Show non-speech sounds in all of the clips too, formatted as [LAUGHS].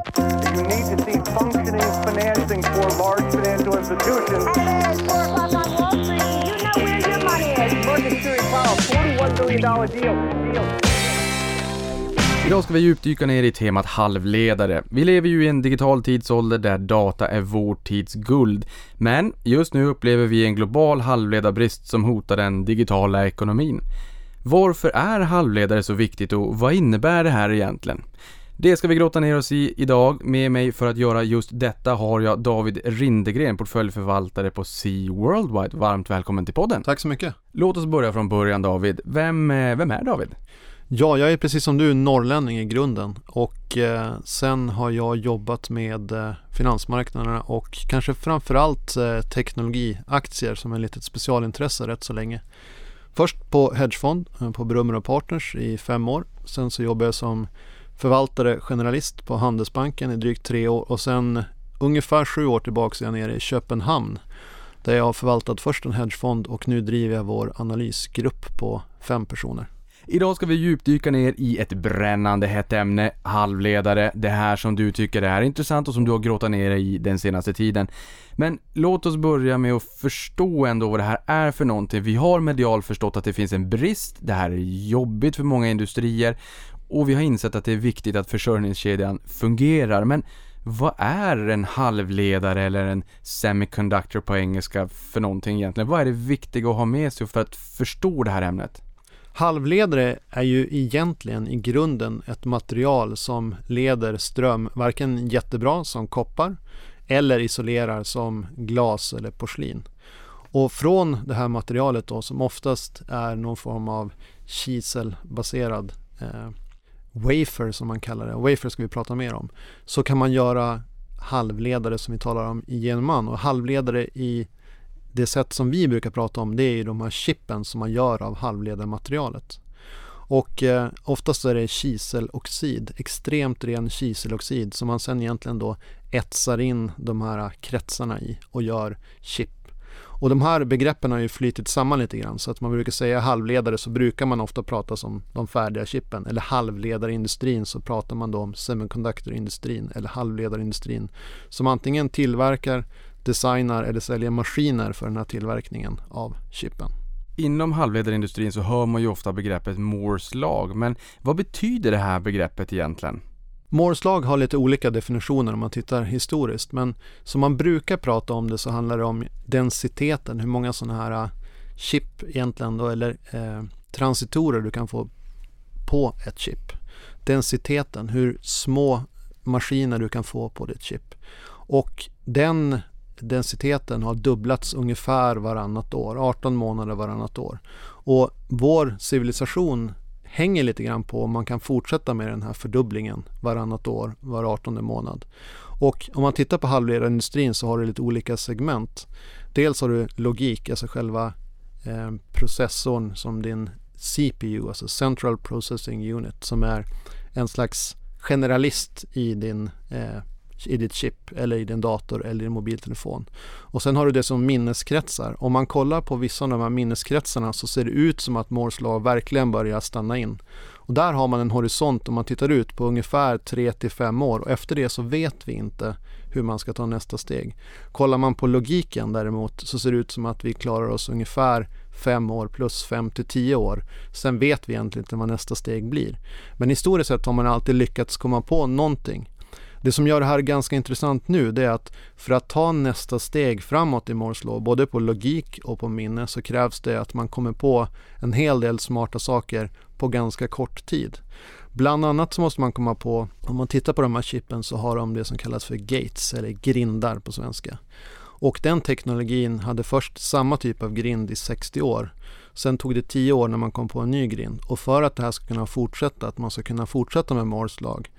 You need to see functioning financing for large financial institutions. Hey, it's 4 o'clock on Wall Street. You know where your money is. Market Series Powell, $41 billion deal. deal. Idag ska vi djupdyka ner i temat halvledare. Vi lever ju i en digital tidsålder där data är vår tids guld. Men just nu upplever vi en global halvledarbrist som hotar den digitala ekonomin. Varför är halvledare så viktigt och vad innebär det här egentligen? Det ska vi grotta ner oss i idag. Med mig för att göra just detta har jag David Rindegren, portföljförvaltare på Sea Worldwide. Varmt välkommen till podden. Tack så mycket. Låt oss börja från början David. Vem, eh, vem är David? Ja, jag är precis som du norrlänning i grunden och eh, sen har jag jobbat med eh, finansmarknaderna och kanske framförallt eh, teknologiaktier som är ett litet specialintresse rätt så länge. Först på hedgefond eh, på Brummer Partners i fem år. Sen så jobbade jag som förvaltare generalist på Handelsbanken i drygt tre år och sen ungefär sju år tillbaka är jag nere i Köpenhamn där jag har förvaltat först en hedgefond och nu driver jag vår analysgrupp på fem personer. Idag ska vi djupdyka ner i ett brännande hett ämne, halvledare, det här som du tycker är intressant och som du har grottat ner i den senaste tiden. Men låt oss börja med att förstå ändå vad det här är för någonting. Vi har medial förstått att det finns en brist, det här är jobbigt för många industrier och vi har insett att det är viktigt att försörjningskedjan fungerar. Men vad är en halvledare eller en semiconductor på engelska för någonting egentligen? Vad är det viktiga att ha med sig för att förstå det här ämnet? Halvledare är ju egentligen i grunden ett material som leder ström varken jättebra som koppar eller isolerar som glas eller porslin. Och från det här materialet då som oftast är någon form av kiselbaserad eh, wafer som man kallar det, wafer ska vi prata mer om, så kan man göra halvledare som vi talar om i genman och halvledare i det sätt som vi brukar prata om det är ju de här chippen som man gör av halvledarmaterialet. Och eh, oftast är det kiseloxid, extremt ren kiseloxid som man sen egentligen då etsar in de här kretsarna i och gör chip. Och de här begreppen har ju flytit samman lite grann så att man brukar säga halvledare så brukar man ofta prata om de färdiga chippen eller halvledarindustrin så pratar man då om semiconductorindustrin eller halvledarindustrin som antingen tillverkar designar eller säljer maskiner för den här tillverkningen av chippen. Inom halvledarindustrin så hör man ju ofta begreppet Moores lag, men vad betyder det här begreppet egentligen? Moores har lite olika definitioner om man tittar historiskt, men som man brukar prata om det så handlar det om densiteten, hur många sådana här äh, chip egentligen då, eller eh, transitorer du kan få på ett chip. Densiteten, hur små maskiner du kan få på ditt chip. Och den densiteten har dubblats ungefär varannat år, 18 månader varannat år. Och vår civilisation hänger lite grann på om man kan fortsätta med den här fördubblingen varannat år, var 18 månad. Och om man tittar på halvledarindustrin så har du lite olika segment. Dels har du logik, alltså själva eh, processorn som din CPU, alltså Central Processing Unit, som är en slags generalist i din eh, i ditt chip eller i din dator eller i din mobiltelefon. Och sen har du det som minneskretsar. Om man kollar på vissa av de här minneskretsarna så ser det ut som att Moores lag verkligen börjar stanna in. Och där har man en horisont om man tittar ut på ungefär 3 till 5 år och efter det så vet vi inte hur man ska ta nästa steg. Kollar man på logiken däremot så ser det ut som att vi klarar oss ungefär 5 år plus 5 till 10 år. Sen vet vi egentligen inte vad nästa steg blir. Men historiskt sett har man alltid lyckats komma på någonting. Det som gör det här ganska intressant nu det är att för att ta nästa steg framåt i Moores law, både på logik och på minne, så krävs det att man kommer på en hel del smarta saker på ganska kort tid. Bland annat så måste man komma på, om man tittar på de här chippen så har de det som kallas för gates eller grindar på svenska. Och den teknologin hade först samma typ av grind i 60 år. Sen tog det 10 år när man kom på en ny grind. Och för att det här ska kunna fortsätta, att man ska kunna fortsätta med Moores lag,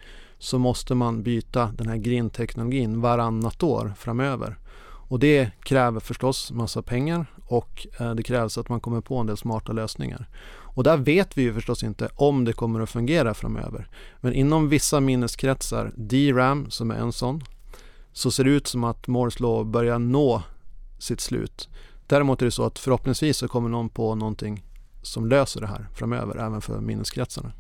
så måste man byta den här grindteknologin varannat år framöver. Och det kräver förstås massa pengar och eh, det krävs att man kommer på en del smarta lösningar. Och där vet vi ju förstås inte om det kommer att fungera framöver. Men inom vissa minneskretsar, DRAM som är en sån, så ser det ut som att Moores law börjar nå sitt slut. Däremot är det så att förhoppningsvis så kommer någon på någonting som löser det här framöver, även för minneskretsarna.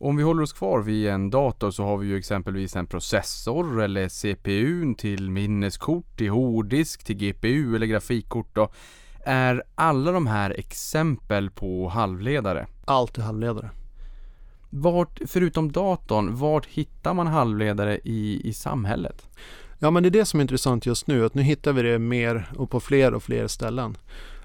Om vi håller oss kvar vid en dator så har vi ju exempelvis en processor eller CPU till minneskort, till hårddisk, till GPU eller grafikkort då. Är alla de här exempel på halvledare? Allt är halvledare. Vart, förutom datorn, vart hittar man halvledare i, i samhället? Ja men det är det som är intressant just nu, att nu hittar vi det mer och på fler och fler ställen.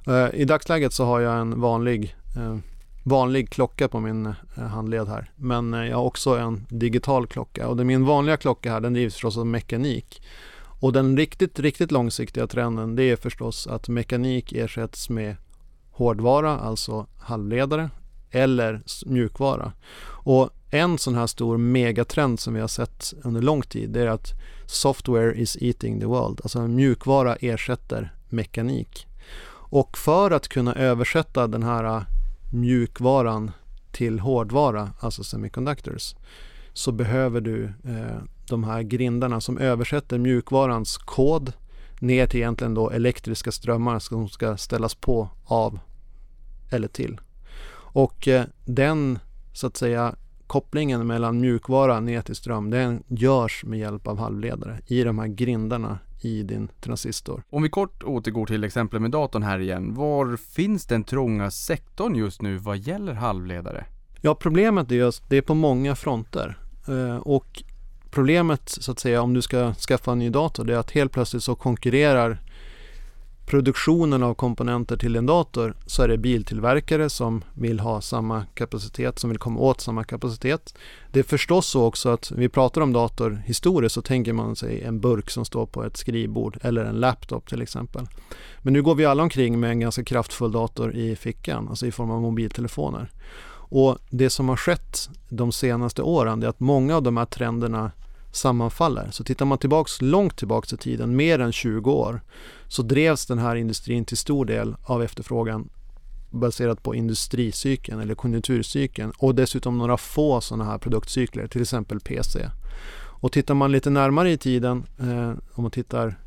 Uh, I dagsläget så har jag en vanlig, uh, vanlig klocka på min eh, handled här. Men eh, jag har också en digital klocka och min vanliga klocka här den drivs förstås av mekanik. Och den riktigt, riktigt långsiktiga trenden det är förstås att mekanik ersätts med hårdvara, alltså halvledare eller mjukvara. Och en sån här stor megatrend som vi har sett under lång tid det är att software is eating the world. Alltså mjukvara ersätter mekanik. Och för att kunna översätta den här mjukvaran till hårdvara, alltså semiconductors, så behöver du eh, de här grindarna som översätter mjukvarans kod ner till egentligen då elektriska strömmar som ska ställas på, av eller till. Och eh, den så att säga kopplingen mellan mjukvara ner till ström den görs med hjälp av halvledare i de här grindarna i din transistor. Om vi kort återgår till exemplet med datorn här igen. Var finns den trånga sektorn just nu vad gäller halvledare? Ja, problemet är just det är på många fronter. Eh, och problemet så att säga om du ska skaffa en ny dator det är att helt plötsligt så konkurrerar produktionen av komponenter till en dator så är det biltillverkare som vill ha samma kapacitet, som vill komma åt samma kapacitet. Det är förstås så också att vi pratar om dator historiskt så tänker man sig en burk som står på ett skrivbord eller en laptop till exempel. Men nu går vi alla omkring med en ganska kraftfull dator i fickan, alltså i form av mobiltelefoner. Och det som har skett de senaste åren är att många av de här trenderna sammanfaller. Så tittar man tillbaks långt tillbaks i tiden, mer än 20 år, så drevs den här industrin till stor del av efterfrågan baserat på industricykeln eller konjunkturcykeln och dessutom några få sådana här produktcykler, till exempel PC. Och tittar man lite närmare i tiden, eh, om man tittar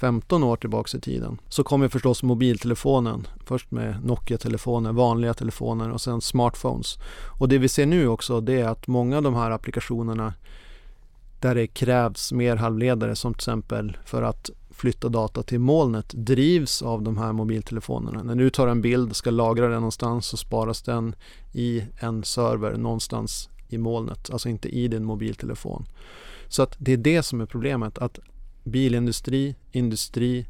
15 år tillbaks i tiden, så kommer förstås mobiltelefonen. Först med Nokia-telefoner, vanliga telefoner och sen smartphones. Och det vi ser nu också det är att många av de här applikationerna där det krävs mer halvledare som till exempel för att flytta data till molnet drivs av de här mobiltelefonerna. När du tar en bild och ska lagra den någonstans så sparas den i en server någonstans i molnet, alltså inte i din mobiltelefon. Så att det är det som är problemet, att bilindustri, industri,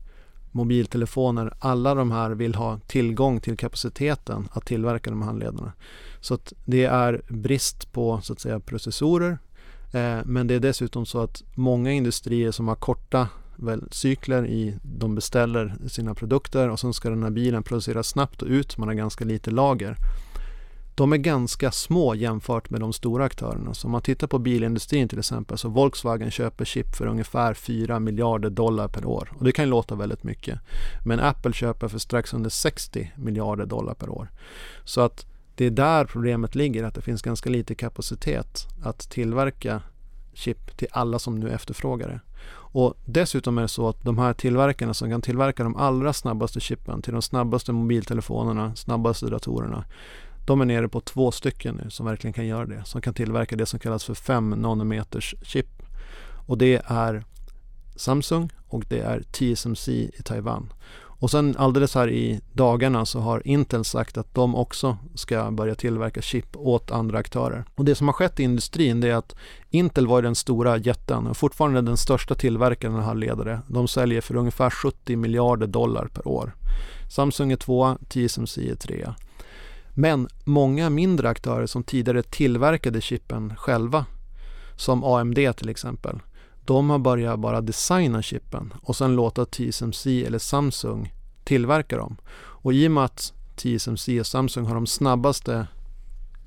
mobiltelefoner, alla de här vill ha tillgång till kapaciteten att tillverka de här handledarna. Så att det är brist på så att säga processorer Eh, men det är dessutom så att många industrier som har korta väl, cykler i, de beställer sina produkter och sen ska den här bilen produceras snabbt och ut, man har ganska lite lager. De är ganska små jämfört med de stora aktörerna. Så om man tittar på bilindustrin till exempel så Volkswagen köper chip för ungefär 4 miljarder dollar per år. Och det kan låta väldigt mycket. Men Apple köper för strax under 60 miljarder dollar per år. Så att det är där problemet ligger, att det finns ganska lite kapacitet att tillverka chip till alla som nu efterfrågar det. Och dessutom är det så att de här tillverkarna som kan tillverka de allra snabbaste chippen till de snabbaste mobiltelefonerna, snabbaste datorerna, de är nere på två stycken nu som verkligen kan göra det, som kan tillverka det som kallas för 5 nanometers chip. Och det är Samsung och det är TSMC i Taiwan. Och sen alldeles här i dagarna så har Intel sagt att de också ska börja tillverka chip åt andra aktörer. Och det som har skett i industrin det är att Intel var den stora jätten och fortfarande den största tillverkaren av halvledare. De säljer för ungefär 70 miljarder dollar per år. Samsung är tvåa, TSMC är trea. Men många mindre aktörer som tidigare tillverkade chippen själva, som AMD till exempel, de har börjat bara designa chippen och sen låta TSMC eller Samsung tillverka dem. Och i och med att TSMC och Samsung har de snabbaste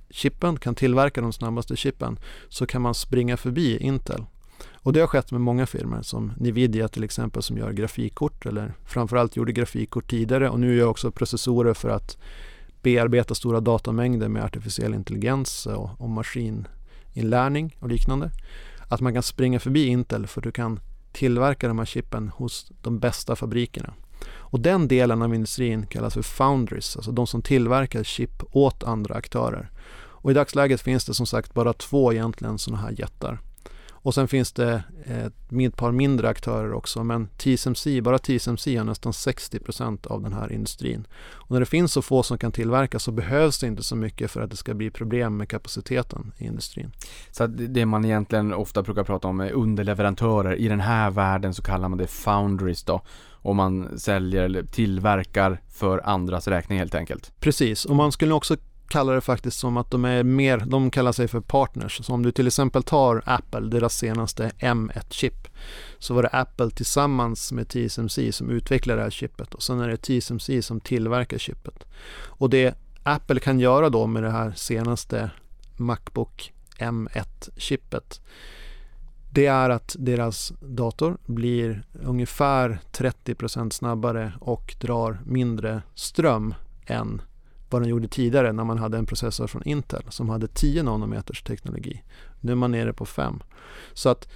chippen, kan tillverka de snabbaste chippen, så kan man springa förbi Intel. Och det har skett med många firmor som Nvidia till exempel som gör grafikkort eller framförallt gjorde grafikkort tidigare och nu gör också processorer för att bearbeta stora datamängder med artificiell intelligens och, och maskininlärning och liknande att man kan springa förbi Intel för du kan tillverka de här chippen hos de bästa fabrikerna. Och den delen av industrin kallas för foundries, alltså de som tillverkar chip åt andra aktörer. Och i dagsläget finns det som sagt bara två egentligen sådana här jättar. Och sen finns det ett par mindre aktörer också men TSMC, bara TSMC har nästan 60% av den här industrin. Och när det finns så få som kan tillverka så behövs det inte så mycket för att det ska bli problem med kapaciteten i industrin. Så det man egentligen ofta brukar prata om är underleverantörer. I den här världen så kallar man det foundries då. Och man säljer eller tillverkar för andras räkning helt enkelt. Precis, och man skulle också kallar det faktiskt som att de är mer, de kallar sig för partners. Så om du till exempel tar Apple, deras senaste M1-chip, så var det Apple tillsammans med TSMC som utvecklade det här chippet och sen är det TSMC som tillverkar chippet. Och det Apple kan göra då med det här senaste Macbook M1-chippet det är att deras dator blir ungefär 30% snabbare och drar mindre ström än vad den gjorde tidigare när man hade en processor från Intel som hade 10 nanometers teknologi. Nu är man nere på 5. Så att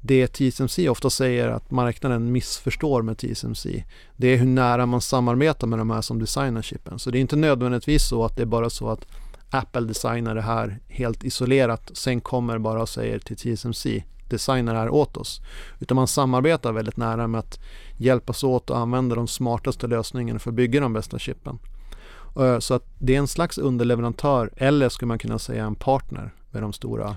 det TSMC ofta säger att marknaden missförstår med TSMC det är hur nära man samarbetar med de här som designar chippen. Så det är inte nödvändigtvis så att det är bara så att Apple designar det här helt isolerat sen kommer bara och säger till TSMC designa det här åt oss. Utan man samarbetar väldigt nära med att hjälpas åt och använda de smartaste lösningarna för att bygga de bästa chippen. Eh, så att det är en slags underleverantör eller skulle man kunna säga en partner med de stora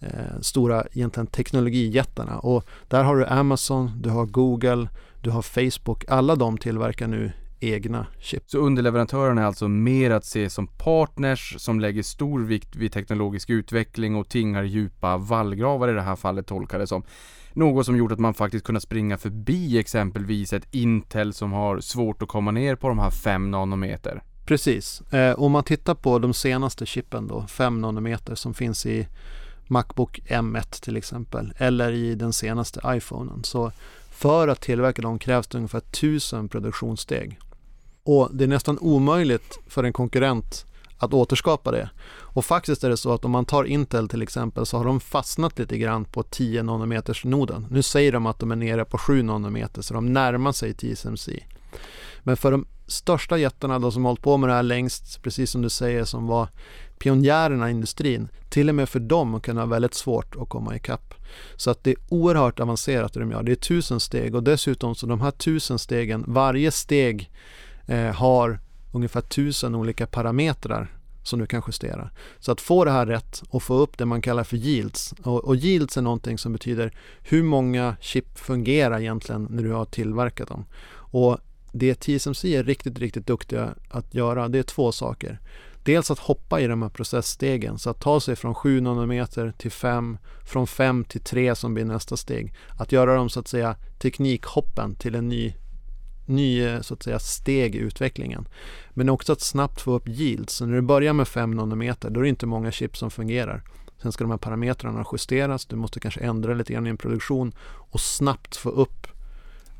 eh, stora egentligen teknologijättarna och där har du Amazon, du har Google, du har Facebook. Alla de tillverkar nu egna chip. Så underleverantörerna är alltså mer att se som partners som lägger stor vikt vid teknologisk utveckling och tingar djupa vallgravar i det här fallet tolkar det som. Något som gjort att man faktiskt kunnat springa förbi exempelvis ett Intel som har svårt att komma ner på de här 5 nanometer. Precis. Eh, om man tittar på de senaste chippen då, 5 nanometer som finns i Macbook M1 till exempel eller i den senaste iPhonen. Så för att tillverka dem krävs det ungefär 1000 produktionssteg. Och det är nästan omöjligt för en konkurrent att återskapa det. Och faktiskt är det så att om man tar Intel till exempel så har de fastnat lite grann på 10 nanometers noden. Nu säger de att de är nere på 7 nanometer så de närmar sig TSMC. Men för de största jättarna då som hållit på med det här längst, precis som du säger, som var pionjärerna i industrin, till och med för dem kan det vara väldigt svårt att komma ikapp. Så att det är oerhört avancerat det de gör. Det är tusen steg och dessutom så de här tusen stegen, varje steg eh, har ungefär tusen olika parametrar som du kan justera. Så att få det här rätt och få upp det man kallar för yields. Och, och yields är någonting som betyder hur många chip fungerar egentligen när du har tillverkat dem. Och det TSMC är riktigt, riktigt duktiga att göra, det är två saker. Dels att hoppa i de här processstegen, så att ta sig från 7 nanometer till 5, från 5 till 3 som blir nästa steg. Att göra dem så att säga teknikhoppen till en ny, ny så att säga, steg i utvecklingen. Men också att snabbt få upp yield. Så när du börjar med 5 nanometer, då är det inte många chip som fungerar. Sen ska de här parametrarna justeras, du måste kanske ändra lite grann i en produktion och snabbt få upp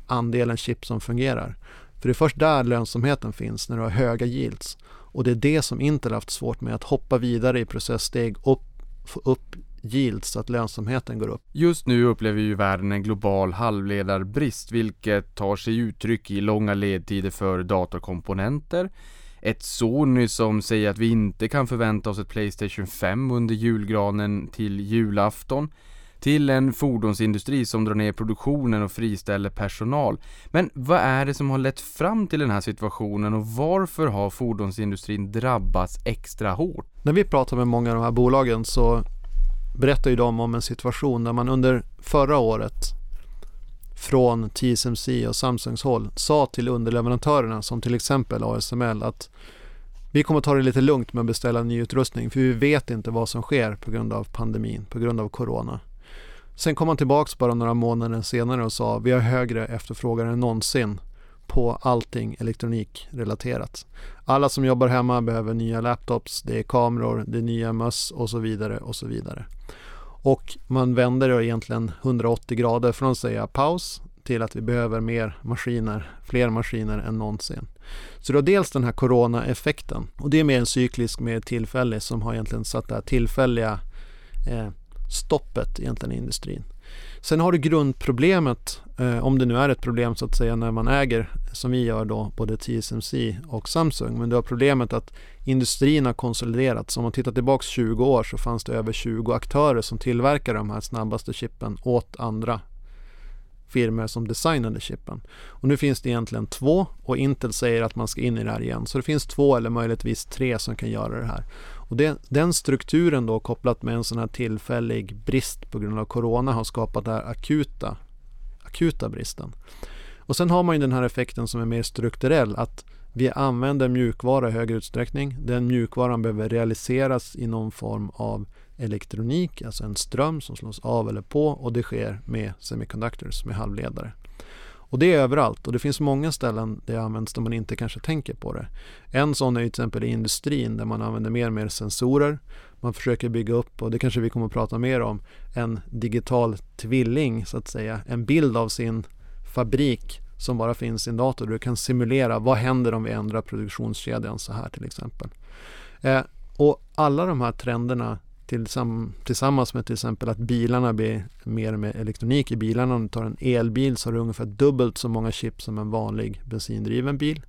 andelen chip som fungerar. För det är först där lönsamheten finns, när du har höga yields. Och det är det som Intel haft svårt med, att hoppa vidare i processsteg och få upp yields så att lönsamheten går upp. Just nu upplever ju världen en global halvledarbrist, vilket tar sig uttryck i långa ledtider för datorkomponenter, ett Sony som säger att vi inte kan förvänta oss ett Playstation 5 under julgranen till julafton, till en fordonsindustri som drar ner produktionen och friställer personal. Men vad är det som har lett fram till den här situationen och varför har fordonsindustrin drabbats extra hårt? När vi pratar med många av de här bolagen så berättar ju de om en situation där man under förra året från TSMC och Samsungs håll sa till underleverantörerna som till exempel ASML att vi kommer ta det lite lugnt med att beställa ny utrustning för vi vet inte vad som sker på grund av pandemin, på grund av corona. Sen kom han tillbaks bara några månader senare och sa vi har högre efterfrågan än någonsin på allting elektronikrelaterat. Alla som jobbar hemma behöver nya laptops, det är kameror, det är nya möss och så vidare och så vidare. Och man vänder det egentligen 180 grader från att säga paus till att vi behöver mer maskiner, fler maskiner än någonsin. Så då dels den här corona-effekten och det är mer en cyklisk, mer tillfällig som har egentligen satt det här tillfälliga eh, stoppet egentligen i industrin. Sen har du grundproblemet, eh, om det nu är ett problem så att säga när man äger, som vi gör då, både TSMC och Samsung. Men du har problemet att industrin har konsoliderats. Om man tittar tillbaks 20 år så fanns det över 20 aktörer som tillverkade de här snabbaste chippen åt andra firmor som designade chippen. Och nu finns det egentligen två och Intel säger att man ska in i det här igen. Så det finns två eller möjligtvis tre som kan göra det här. Och det, den strukturen då kopplat med en sån här tillfällig brist på grund av Corona har skapat den här akuta, akuta bristen. Och sen har man ju den här effekten som är mer strukturell att vi använder mjukvara i högre utsträckning. Den mjukvaran behöver realiseras i någon form av elektronik, alltså en ström som slås av eller på och det sker med semiconductors, med halvledare. Och det är överallt och det finns många ställen där det används där man inte kanske tänker på det. En sån är till exempel i industrin där man använder mer och mer sensorer. Man försöker bygga upp, och det kanske vi kommer att prata mer om, en digital tvilling så att säga. En bild av sin fabrik som bara finns i en dator. Du kan simulera vad händer om vi ändrar produktionskedjan så här till exempel. Eh, och alla de här trenderna tillsammans med till exempel att bilarna blir mer med elektronik i bilarna. Om du tar en elbil så har du ungefär dubbelt så många chip som en vanlig bensindriven bil.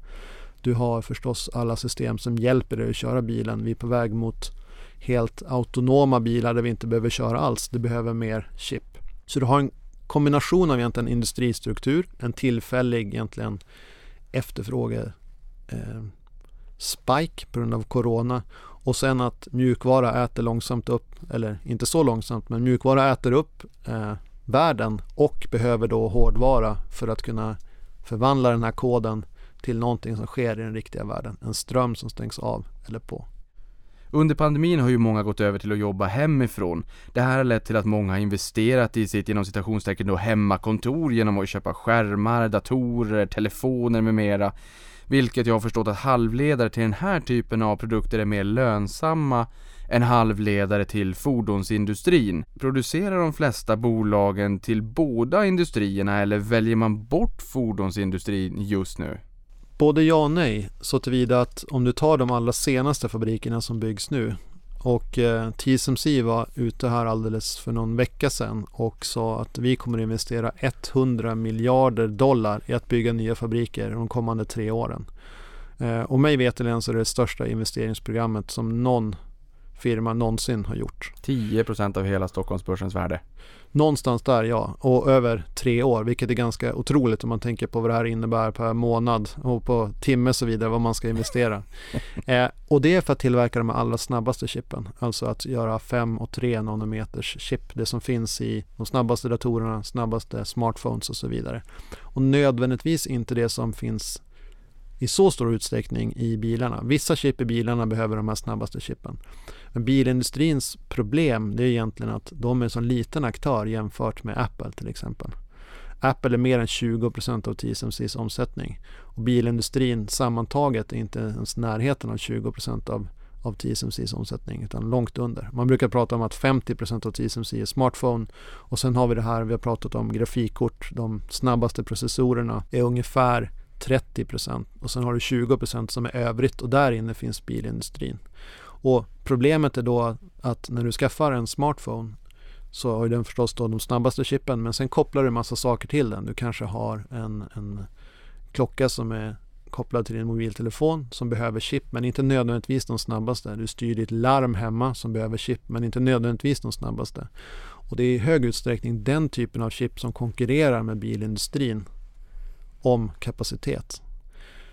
Du har förstås alla system som hjälper dig att köra bilen. Vi är på väg mot helt autonoma bilar där vi inte behöver köra alls. Du behöver mer chip. Så du har en kombination av egentligen industristruktur, en tillfällig egentligen efterfråge eh, spike på grund av Corona och sen att mjukvara äter långsamt upp, eller inte så långsamt, men mjukvara äter upp eh, världen och behöver då hårdvara för att kunna förvandla den här koden till någonting som sker i den riktiga världen. En ström som stängs av eller på. Under pandemin har ju många gått över till att jobba hemifrån. Det här har lett till att många har investerat i sitt inom citationstecken då hemmakontor genom att köpa skärmar, datorer, telefoner med mera. Vilket jag har förstått att halvledare till den här typen av produkter är mer lönsamma än halvledare till fordonsindustrin. Producerar de flesta bolagen till båda industrierna eller väljer man bort fordonsindustrin just nu? Både ja och nej, så tillvida att om du tar de allra senaste fabrikerna som byggs nu och eh, TSMC var ute här alldeles för någon vecka sedan och sa att vi kommer investera 100 miljarder dollar i att bygga nya fabriker de kommande tre åren. Eh, och mig veterligen så är det det största investeringsprogrammet som någon firma någonsin har gjort. 10% av hela Stockholmsbörsens värde. Någonstans där ja, och över tre år, vilket är ganska otroligt om man tänker på vad det här innebär per månad och på timme och så vidare, vad man ska investera. [LAUGHS] eh, och det är för att tillverka de allra snabbaste chippen, alltså att göra 5 och 3 nanometers chip, det som finns i de snabbaste datorerna, snabbaste smartphones och så vidare. Och nödvändigtvis inte det som finns i så stor utsträckning i bilarna. Vissa chip i bilarna behöver de här snabbaste chippen. Men bilindustrins problem det är egentligen att de är en så liten aktör jämfört med Apple till exempel. Apple är mer än 20% av TSMCs omsättning och bilindustrin sammantaget är inte ens närheten av 20% av, av TSMCs omsättning utan långt under. Man brukar prata om att 50% av TSMC är smartphone och sen har vi det här vi har pratat om grafikkort, de snabbaste processorerna är ungefär 30 procent och sen har du 20 procent som är övrigt och där inne finns bilindustrin. Och problemet är då att när du skaffar en smartphone så har den förstås då de snabbaste chippen men sen kopplar du en massa saker till den. Du kanske har en, en klocka som är kopplad till din mobiltelefon som behöver chip men inte nödvändigtvis de snabbaste. Du styr ditt larm hemma som behöver chip men inte nödvändigtvis de snabbaste. Och det är i hög utsträckning den typen av chip som konkurrerar med bilindustrin om kapacitet.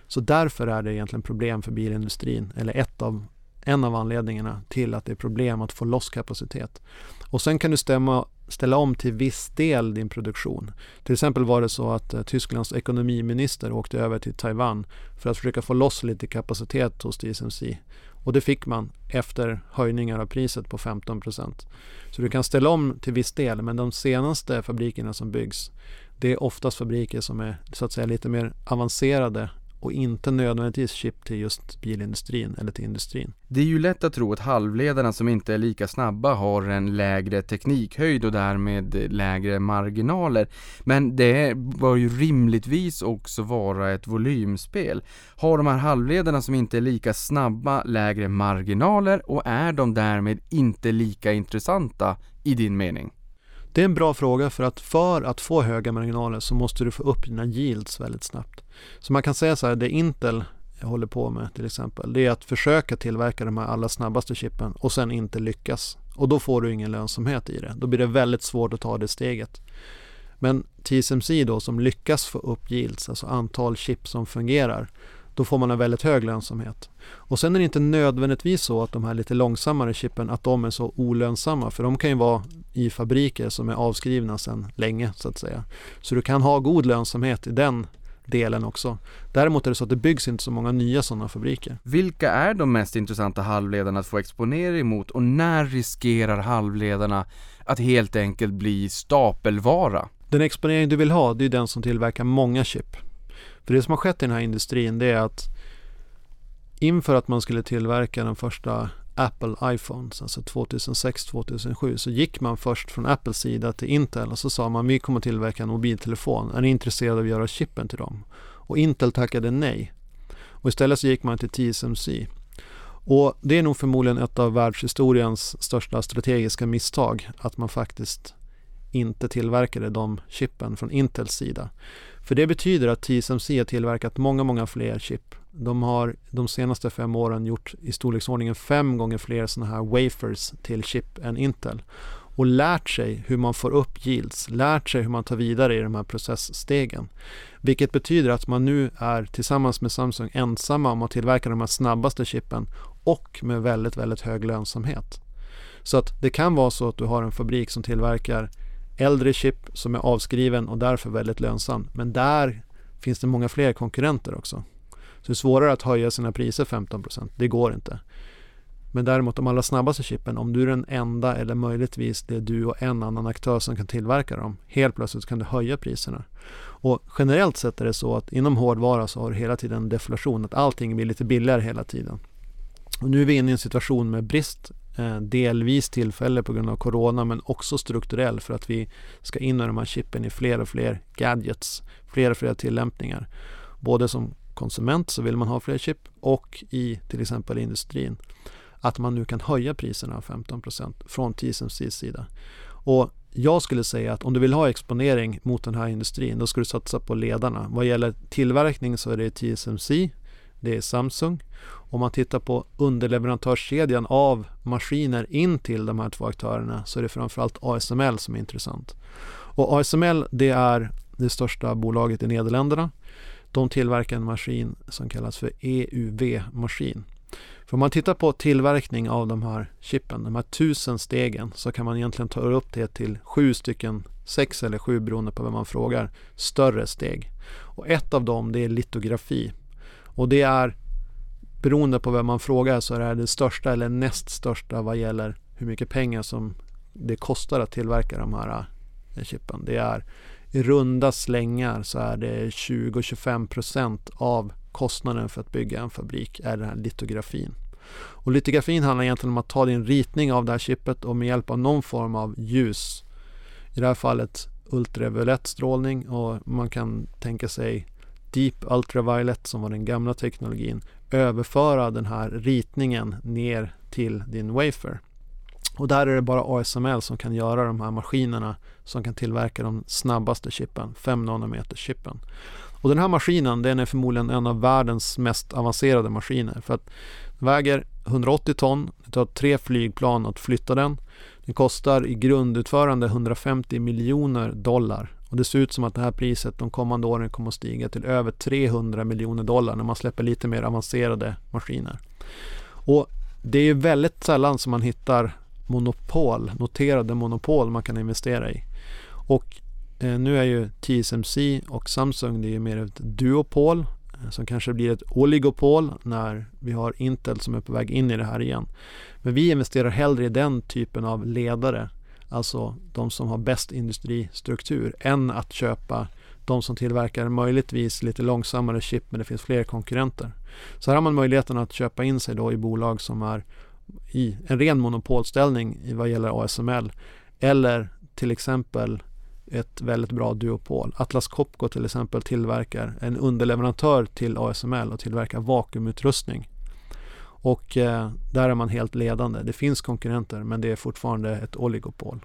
Så därför är det egentligen problem för bilindustrin, eller ett av, en av anledningarna till att det är problem att få loss kapacitet. Och sen kan du stämma, ställa om till viss del din produktion. Till exempel var det så att eh, Tysklands ekonomiminister åkte över till Taiwan för att försöka få loss lite kapacitet hos TSMC. Och det fick man efter höjningar av priset på 15% Så du kan ställa om till viss del, men de senaste fabrikerna som byggs det är oftast fabriker som är så att säga lite mer avancerade och inte nödvändigtvis chip till just bilindustrin eller till industrin. Det är ju lätt att tro att halvledarna som inte är lika snabba har en lägre teknikhöjd och därmed lägre marginaler. Men det bör ju rimligtvis också vara ett volymspel. Har de här halvledarna som inte är lika snabba lägre marginaler och är de därmed inte lika intressanta i din mening? Det är en bra fråga för att för att få höga marginaler så måste du få upp dina yields väldigt snabbt. Så man kan säga så här, det Intel håller på med till exempel, det är att försöka tillverka de här allra snabbaste chippen och sen inte lyckas. Och då får du ingen lönsamhet i det. Då blir det väldigt svårt att ta det steget. Men TSMC då som lyckas få upp yields, alltså antal chip som fungerar, då får man en väldigt hög lönsamhet. Och sen är det inte nödvändigtvis så att de här lite långsammare chippen, att de är så olönsamma, för de kan ju vara i fabriker som är avskrivna sedan länge så att säga. Så du kan ha god lönsamhet i den delen också. Däremot är det så att det byggs inte så många nya sådana fabriker. Vilka är de mest intressanta halvledarna att få exponera emot och när riskerar halvledarna att helt enkelt bli stapelvara? Den exponering du vill ha, det är den som tillverkar många chip. För det som har skett i den här industrin, det är att inför att man skulle tillverka den första Apple iPhones, alltså 2006-2007, så gick man först från Apples sida till Intel och så sa man vi kommer tillverka en mobiltelefon, är ni intresserade av att göra chippen till dem? Och Intel tackade nej. Och istället så gick man till TSMC. Och det är nog förmodligen ett av världshistoriens största strategiska misstag, att man faktiskt inte tillverkade de chippen från Intels sida. För det betyder att TSMC har tillverkat många, många fler chip. De har de senaste fem åren gjort i storleksordningen fem gånger fler sådana här wafers till chip än Intel och lärt sig hur man får upp yields, lärt sig hur man tar vidare i de här processstegen. Vilket betyder att man nu är tillsammans med Samsung ensamma om att tillverka de här snabbaste chippen och med väldigt, väldigt hög lönsamhet. Så att det kan vara så att du har en fabrik som tillverkar äldre chip som är avskriven och därför väldigt lönsam. Men där finns det många fler konkurrenter också. Så det är svårare att höja sina priser 15%. Det går inte. Men däremot de allra snabbaste chippen, om du är den enda eller möjligtvis det är du och en annan aktör som kan tillverka dem, helt plötsligt kan du höja priserna. Och generellt sett är det så att inom hårdvara så har du hela tiden deflation, att allting blir lite billigare hela tiden. Och nu är vi inne i en situation med brist Eh, delvis tillfälle på grund av corona men också strukturell för att vi ska in med de här chippen i fler och fler gadgets, fler och fler tillämpningar. Både som konsument så vill man ha fler chip och i till exempel industrin. Att man nu kan höja priserna 15 från TSMCs sida. Och jag skulle säga att om du vill ha exponering mot den här industrin då ska du satsa på ledarna. Vad gäller tillverkning så är det TSMC, det är Samsung om man tittar på underleverantörskedjan av maskiner in till de här två aktörerna så är det framförallt ASML som är intressant. Och ASML det är det största bolaget i Nederländerna. De tillverkar en maskin som kallas för EUV-maskin. För om man tittar på tillverkning av de här chippen, de här tusen stegen, så kan man egentligen ta upp det till sju stycken, sex eller sju beroende på vem man frågar, större steg. Och ett av dem det är litografi. Och det är beroende på vem man frågar så är det det största eller näst största vad gäller hur mycket pengar som det kostar att tillverka de här eh, chippen. Det är i runda slängar så är det 20-25% av kostnaden för att bygga en fabrik är den här litografin. Och litografin handlar egentligen om att ta din ritning av det här chippet och med hjälp av någon form av ljus, i det här fallet ultraviolett strålning och man kan tänka sig Deep Ultraviolet som var den gamla teknologin överföra den här ritningen ner till din wafer. Och där är det bara ASML som kan göra de här maskinerna som kan tillverka de snabbaste chippen, 5 nanometer chippen. Och den här maskinen den är förmodligen en av världens mest avancerade maskiner för att den väger 180 ton, det tar tre flygplan att flytta den. Den kostar i grundutförande 150 miljoner dollar och det ser ut som att det här priset de kommande åren kommer att stiga till över 300 miljoner dollar när man släpper lite mer avancerade maskiner. Och det är väldigt sällan som man hittar monopol, noterade monopol man kan investera i. Och eh, nu är ju TSMC och Samsung det är mer ett duopol eh, som kanske blir ett oligopol när vi har Intel som är på väg in i det här igen. Men vi investerar hellre i den typen av ledare alltså de som har bäst industristruktur, än att köpa de som tillverkar möjligtvis lite långsammare chip men det finns fler konkurrenter. Så här har man möjligheten att köpa in sig då i bolag som är i en ren monopolställning i vad gäller ASML eller till exempel ett väldigt bra duopol. Atlas Copco till exempel tillverkar en underleverantör till ASML och tillverkar vakuumutrustning och eh, där är man helt ledande. Det finns konkurrenter men det är fortfarande ett oligopol.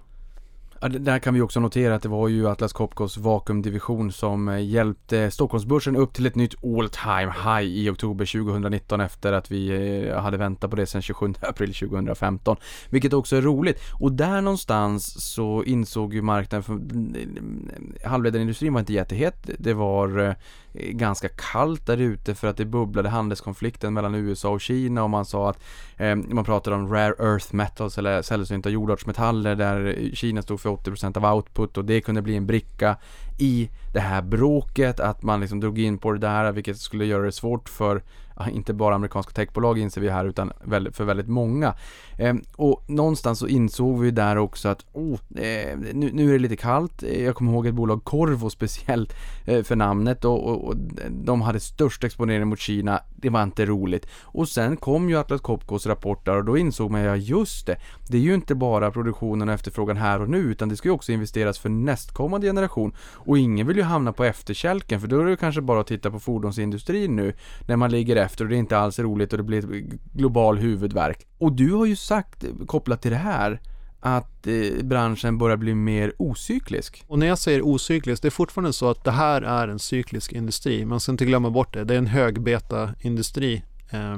Ja, Där kan vi också notera att det var ju Atlas Copcos vakuumdivision som eh, hjälpte Stockholmsbörsen upp till ett nytt all time high i oktober 2019 efter att vi eh, hade väntat på det sedan 27 [LAUGHS] april 2015. Vilket också är roligt. Och där någonstans så insåg ju marknaden för mm, mm, halvledarindustrin var inte jättehet. Det var eh, ganska kallt där ute för att det bubblade handelskonflikten mellan USA och Kina och man sa att eh, man pratade om rare earth metals eller sällsynta jordartsmetaller där Kina stod för 80% av output och det kunde bli en bricka i det här bråket att man liksom drog in på det där vilket skulle göra det svårt för inte bara amerikanska techbolag inser vi här utan för väldigt många. Ehm, och någonstans så insåg vi där också att oh, eh, nu, nu är det lite kallt. Jag kommer ihåg ett bolag, Corvo speciellt eh, för namnet och, och, och de hade störst exponering mot Kina. Det var inte roligt. Och sen kom ju Atlas Copcos rapport där och då insåg man ja just det. Det är ju inte bara produktionen och efterfrågan här och nu utan det ska ju också investeras för nästkommande generation. Och ingen vill ju hamna på efterkälken för då är det kanske bara att titta på fordonsindustrin nu när man ligger efter och det är inte alls roligt och det blir ett global huvudvärk. Och du har ju sagt kopplat till det här att eh, branschen börjar bli mer ocyklisk. Och när jag säger ocyklisk, det är fortfarande så att det här är en cyklisk industri. Man ska inte glömma bort det. Det är en högbeta-industri. Eh,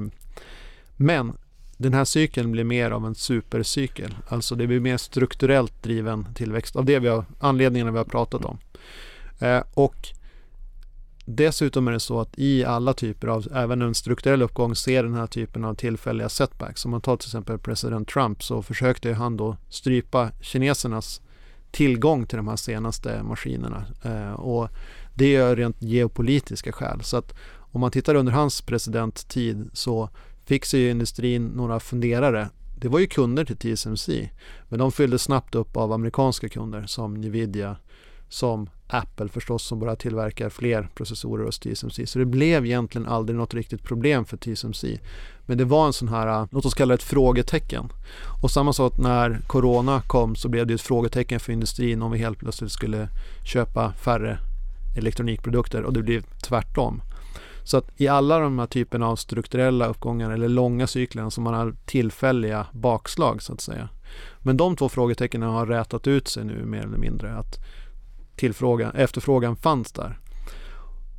Men den här cykeln blir mer av en supercykel. Alltså det blir mer strukturellt driven tillväxt av det vi har, anledningarna vi har pratat om. Eh, Och dessutom är det så att i alla typer av, även en strukturell uppgång, ser den här typen av tillfälliga setbacks. Om man tar till exempel president Trump så försökte han då strypa kinesernas tillgång till de här senaste maskinerna. Eh, och det är rent geopolitiska skäl. Så att om man tittar under hans presidenttid så fick sig ju industrin några funderare. Det var ju kunder till TSMC men de fylldes snabbt upp av amerikanska kunder som Nvidia, som Apple förstås som bara tillverkar fler processorer hos TSMC. Så det blev egentligen aldrig något riktigt problem för TSMC. Men det var en sån här, eh, låt oss kalla det ett frågetecken. Och samma sak när Corona kom så blev det ett frågetecken för industrin om vi helt plötsligt skulle köpa färre elektronikprodukter och det blev tvärtom. Så att i alla de här typerna av strukturella uppgångar eller långa cykler som man har tillfälliga bakslag så att säga. Men de två frågetecknen har rätat ut sig nu mer eller mindre. Att tillfrågan, efterfrågan fanns där.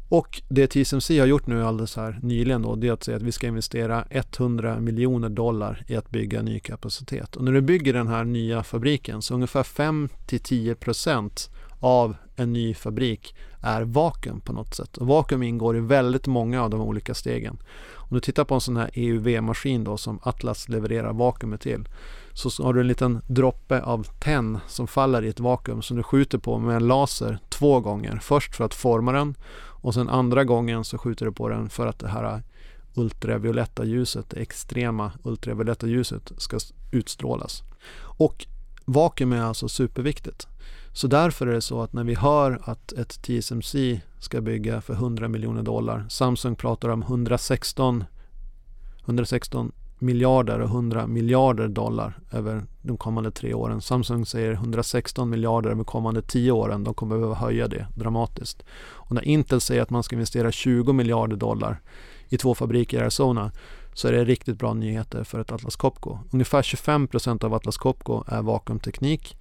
Och det TSMC har gjort nu alldeles här nyligen då, det är att säga att vi ska investera 100 miljoner dollar i att bygga ny kapacitet. Och när du bygger den här nya fabriken så ungefär 5-10% av en ny fabrik är vakuum på något sätt. Och vakuum ingår i väldigt många av de olika stegen. Om du tittar på en sån här EUV-maskin då som Atlas levererar vakuumet till så har du en liten droppe av tenn som faller i ett vakuum som du skjuter på med en laser två gånger. Först för att forma den och sen andra gången så skjuter du på den för att det här ultravioletta ljuset, det extrema ultravioletta ljuset ska utstrålas. Och vakuum är alltså superviktigt. Så därför är det så att när vi hör att ett TSMC ska bygga för 100 miljoner dollar, Samsung pratar om 116, 116 miljarder och 100 miljarder dollar över de kommande tre åren. Samsung säger 116 miljarder över de kommande tio åren. De kommer behöva höja det dramatiskt. Och när Intel säger att man ska investera 20 miljarder dollar i två fabriker i Arizona så är det riktigt bra nyheter för ett Atlas Copco. Ungefär 25 procent av Atlas Copco är vakuumteknik.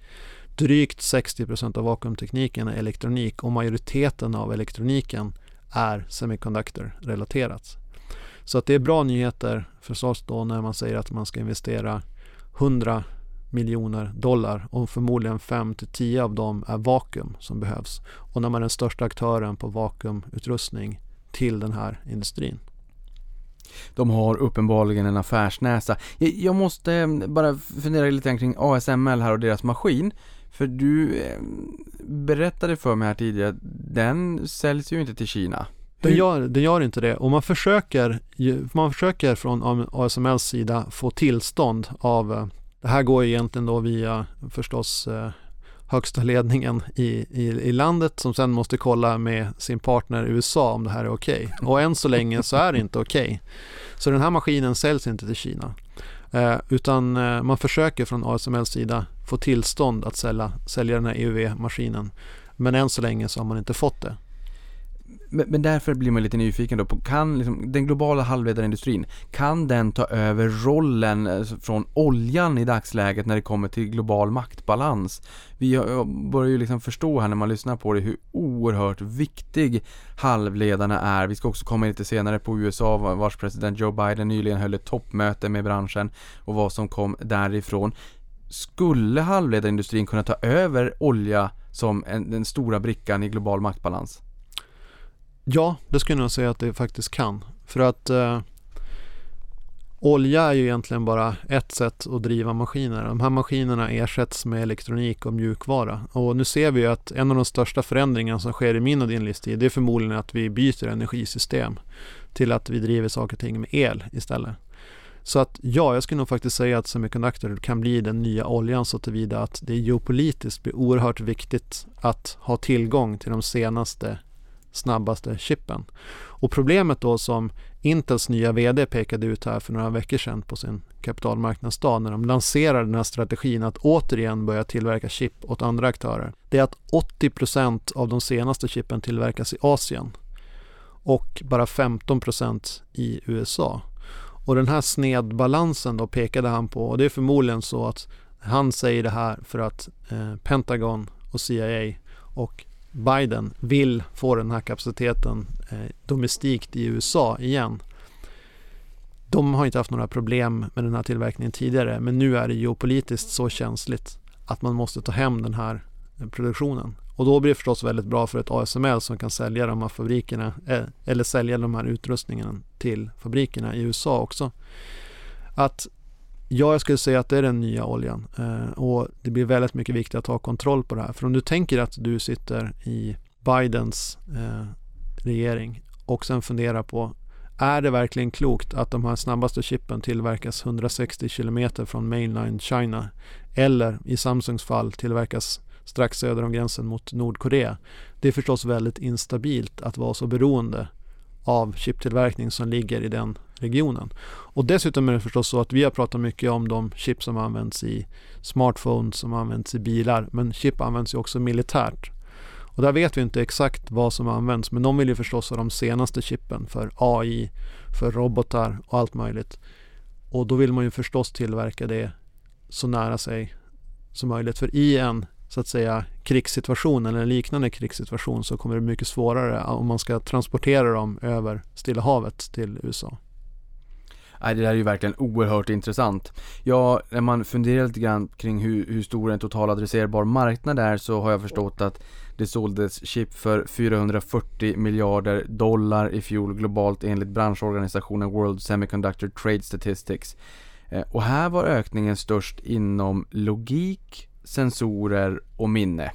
Drygt 60 procent av vakuumtekniken är elektronik och majoriteten av elektroniken är semiconductor-relaterat. Så att det är bra nyheter förstås då när man säger att man ska investera 100 miljoner dollar och förmodligen 5 till 10 av dem är vakuum som behövs. Och när man är den största aktören på vakuumutrustning till den här industrin. De har uppenbarligen en affärsnäsa. Jag, måste eh, bara fundera lite grann kring ASML här och deras maskin. För du eh, berättade för mig här tidigare att den säljs ju inte till Kina. Den gör, den gör inte det och man försöker, man försöker från ASMLs sida få tillstånd av, eh, det här går ju egentligen då via förstås eh, högsta ledningen i, i, i landet som sen måste kolla med sin partner USA om det här är okej. Och än så länge så är det inte okej. Så den här maskinen säljs inte till Kina. Eh, utan eh, man försöker från ASMLs sida få tillstånd att sälja, sälja den här EUV-maskinen. Men än så länge så har man inte fått det men, men därför blir man lite nyfiken då på, kan liksom, den globala halvledarindustrin, kan den ta över rollen eh, från oljan i dagsläget när det kommer till global maktbalans? Vi börjar ju liksom förstå här när man lyssnar på det hur oerhört viktig halvledarna är. Vi ska också komma in lite senare på USA vars president Joe Biden nyligen höll ett toppmöte med branschen och vad som kom därifrån. Skulle halvledarindustrin kunna ta över olja som en, den stora brickan i global maktbalans? Ja, det skulle jag nog säga att det faktiskt kan. För att eh, olja är ju egentligen bara ett sätt att driva maskiner. De här maskinerna ersätts med elektronik och mjukvara. Och nu ser vi ju att en av de största förändringarna som sker i min och din livstid, det är förmodligen att vi byter energisystem till att vi driver saker och ting med el istället. Så att ja, jag skulle nog faktiskt säga att semiconductor kan bli den nya oljan så tillvida att det geopolitiskt blir oerhört viktigt att ha tillgång till de senaste snabbaste chippen. Och problemet då som Intels nya VD pekade ut här för några veckor sedan på sin kapitalmarknadsdag när de lanserade den här strategin att återigen börja tillverka chip åt andra aktörer. Det är att 80% av de senaste chippen tillverkas i Asien och bara 15% i USA. Och den här snedbalansen då pekade han på och det är förmodligen så att han säger det här för att eh, Pentagon och CIA och Biden vill få den här kapaciteten eh, domestikt i USA igen. De har inte haft några problem med den här tillverkningen tidigare men nu är det geopolitiskt så känsligt att man måste ta hem den här eh, produktionen. Och då blir det förstås väldigt bra för ett ASML som kan sälja de här fabrikerna eh, eller sälja de här utrustningarna till fabrikerna i USA också. Att Ja, jag skulle säga att det är den nya oljan eh, och det blir väldigt mycket viktigt att ha kontroll på det här. För om du tänker att du sitter i Bidens eh, regering och sen funderar på är det verkligen klokt att de här snabbaste chippen tillverkas 160 kilometer från mainline China eller i Samsungs fall tillverkas strax söder om gränsen mot Nordkorea. Det är förstås väldigt instabilt att vara så beroende av chiptillverkning som ligger i den regionen. Och dessutom är det förstås så att vi har pratat mycket om de chip som används i smartphones, som används i bilar, men chip används ju också militärt. Och där vet vi inte exakt vad som används, men de vill ju förstås ha de senaste chippen för AI, för robotar och allt möjligt. Och då vill man ju förstås tillverka det så nära sig som möjligt. För i en så att säga krigssituation eller en liknande krigssituation så kommer det bli mycket svårare om man ska transportera dem över Stilla havet till USA. Nej, det där är ju verkligen oerhört intressant. Ja, när man funderar lite grann kring hur, hur stor en total adresserbar marknad är så har jag förstått att det såldes chip för 440 miljarder dollar i fjol globalt enligt branschorganisationen World Semiconductor Trade Statistics. Eh, och här var ökningen störst inom logik, sensorer och minne.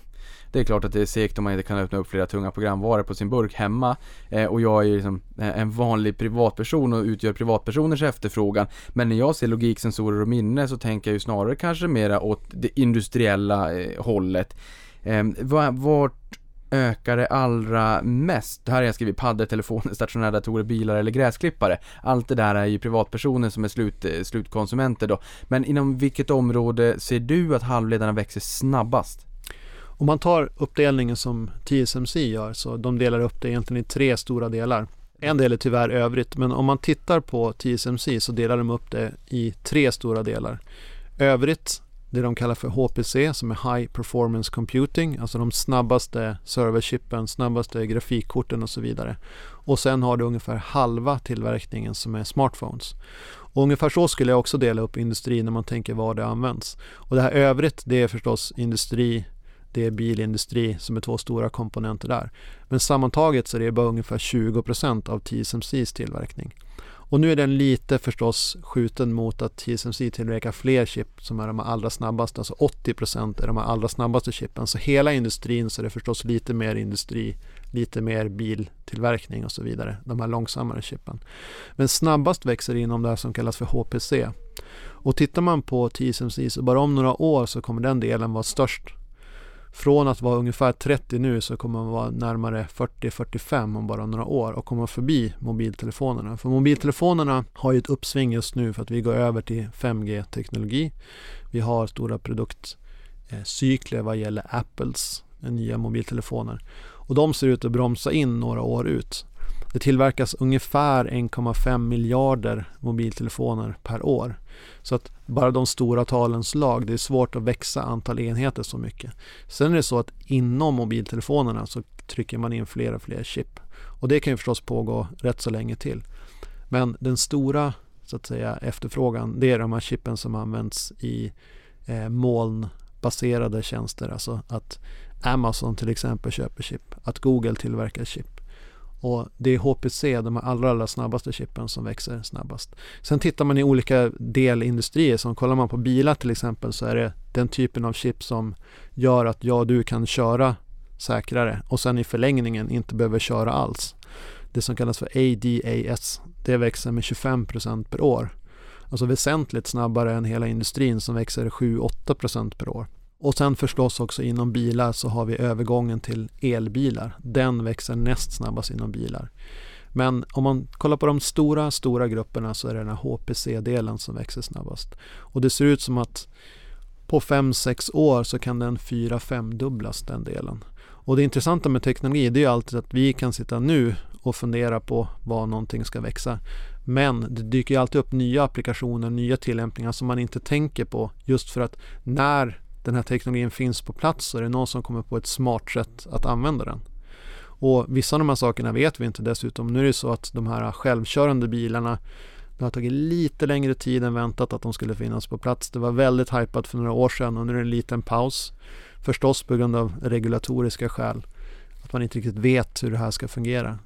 Det är klart att det är segt om man inte kan öppna upp flera tunga programvaror på sin burk hemma eh, och jag är ju liksom eh, en vanlig privatperson och utgör privatpersoners efterfrågan. Men när jag ser logiksensorer och minne så tänker jag ju snarare kanske mera åt det industriella eh, hållet. Eh, vart ökar det allra mest? Här har jag skrivit paddor, telefoner, stationära datorer, bilar eller gräsklippare. Allt det där är ju privatpersoner som är slut, eh, slutkonsumenter då. Men inom vilket område ser du att halvledarna växer snabbast? Om man tar uppdelningen som TSMC gör så de delar upp det egentligen i tre stora delar. En del är tyvärr övrigt men om man tittar på TSMC så delar de upp det i tre stora delar. Övrigt, det de kallar för HPC som är High Performance Computing, alltså de snabbaste serverchippen, snabbaste grafikkorten och så vidare. Och sen har du ungefär halva tillverkningen som är smartphones. Och ungefär så skulle jag också dela upp industrin när man tänker var det används. Och det här övrigt, det är förstås industri, det är bilindustri som är två stora komponenter där. Men sammantaget så är det bara ungefär 20 procent av TSMCs tillverkning. Och nu är den lite förstås skjuten mot att TSMC tillverkar fler chip som är de allra snabbaste, alltså 80 procent är de allra snabbaste chippen. Så hela industrin så är det förstås lite mer industri, lite mer biltillverkning och så vidare, de här långsammare chippen. Men snabbast växer inom det här som kallas för HPC. Och tittar man på TSMC så bara om några år så kommer den delen vara störst från att vara ungefär 30 nu så kommer man vara närmare 40-45 om bara några år och komma förbi mobiltelefonerna. För mobiltelefonerna har ju ett uppsving just nu för att vi går över till 5G-teknologi. Vi har stora produktcykler vad gäller Apples nya mobiltelefoner. Och de ser ut att bromsa in några år ut. Det tillverkas ungefär 1,5 miljarder mobiltelefoner per år. Så att bara de stora talens lag, det är svårt att växa antal enheter så mycket. Sen är det så att inom mobiltelefonerna så trycker man in fler och fler chip. Och det kan ju förstås pågå rätt så länge till. Men den stora så att säga, efterfrågan, det är de här chippen som används i eh, molnbaserade tjänster. Alltså att Amazon till exempel köper chip, att Google tillverkar chip. Och det är HPC, de allra, allra snabbaste chippen som växer snabbast. Sen tittar man i olika delindustrier, som kollar man på bilar till exempel så är det den typen av chip som gör att jag och du kan köra säkrare och sen i förlängningen inte behöver köra alls. Det som kallas för ADAS, det växer med 25% per år. Alltså väsentligt snabbare än hela industrin som växer 7-8% per år. Och sen förstås också inom bilar så har vi övergången till elbilar. Den växer näst snabbast inom bilar. Men om man kollar på de stora, stora grupperna så är det den här HPC-delen som växer snabbast. Och det ser ut som att på 5-6 år så kan den 4-5 dubblas den delen. Och det intressanta med teknologi det är ju alltid att vi kan sitta nu och fundera på var någonting ska växa. Men det dyker ju alltid upp nya applikationer, nya tillämpningar som man inte tänker på just för att när den här teknologin finns på plats så är det någon som kommer på ett smart sätt att använda den. Och vissa av de här sakerna vet vi inte dessutom. Nu är det så att de här självkörande bilarna det har tagit lite längre tid än väntat att de skulle finnas på plats. Det var väldigt hypat för några år sedan och nu är det en liten paus. Förstås på grund av regulatoriska skäl. Att man inte riktigt vet hur det här ska fungera.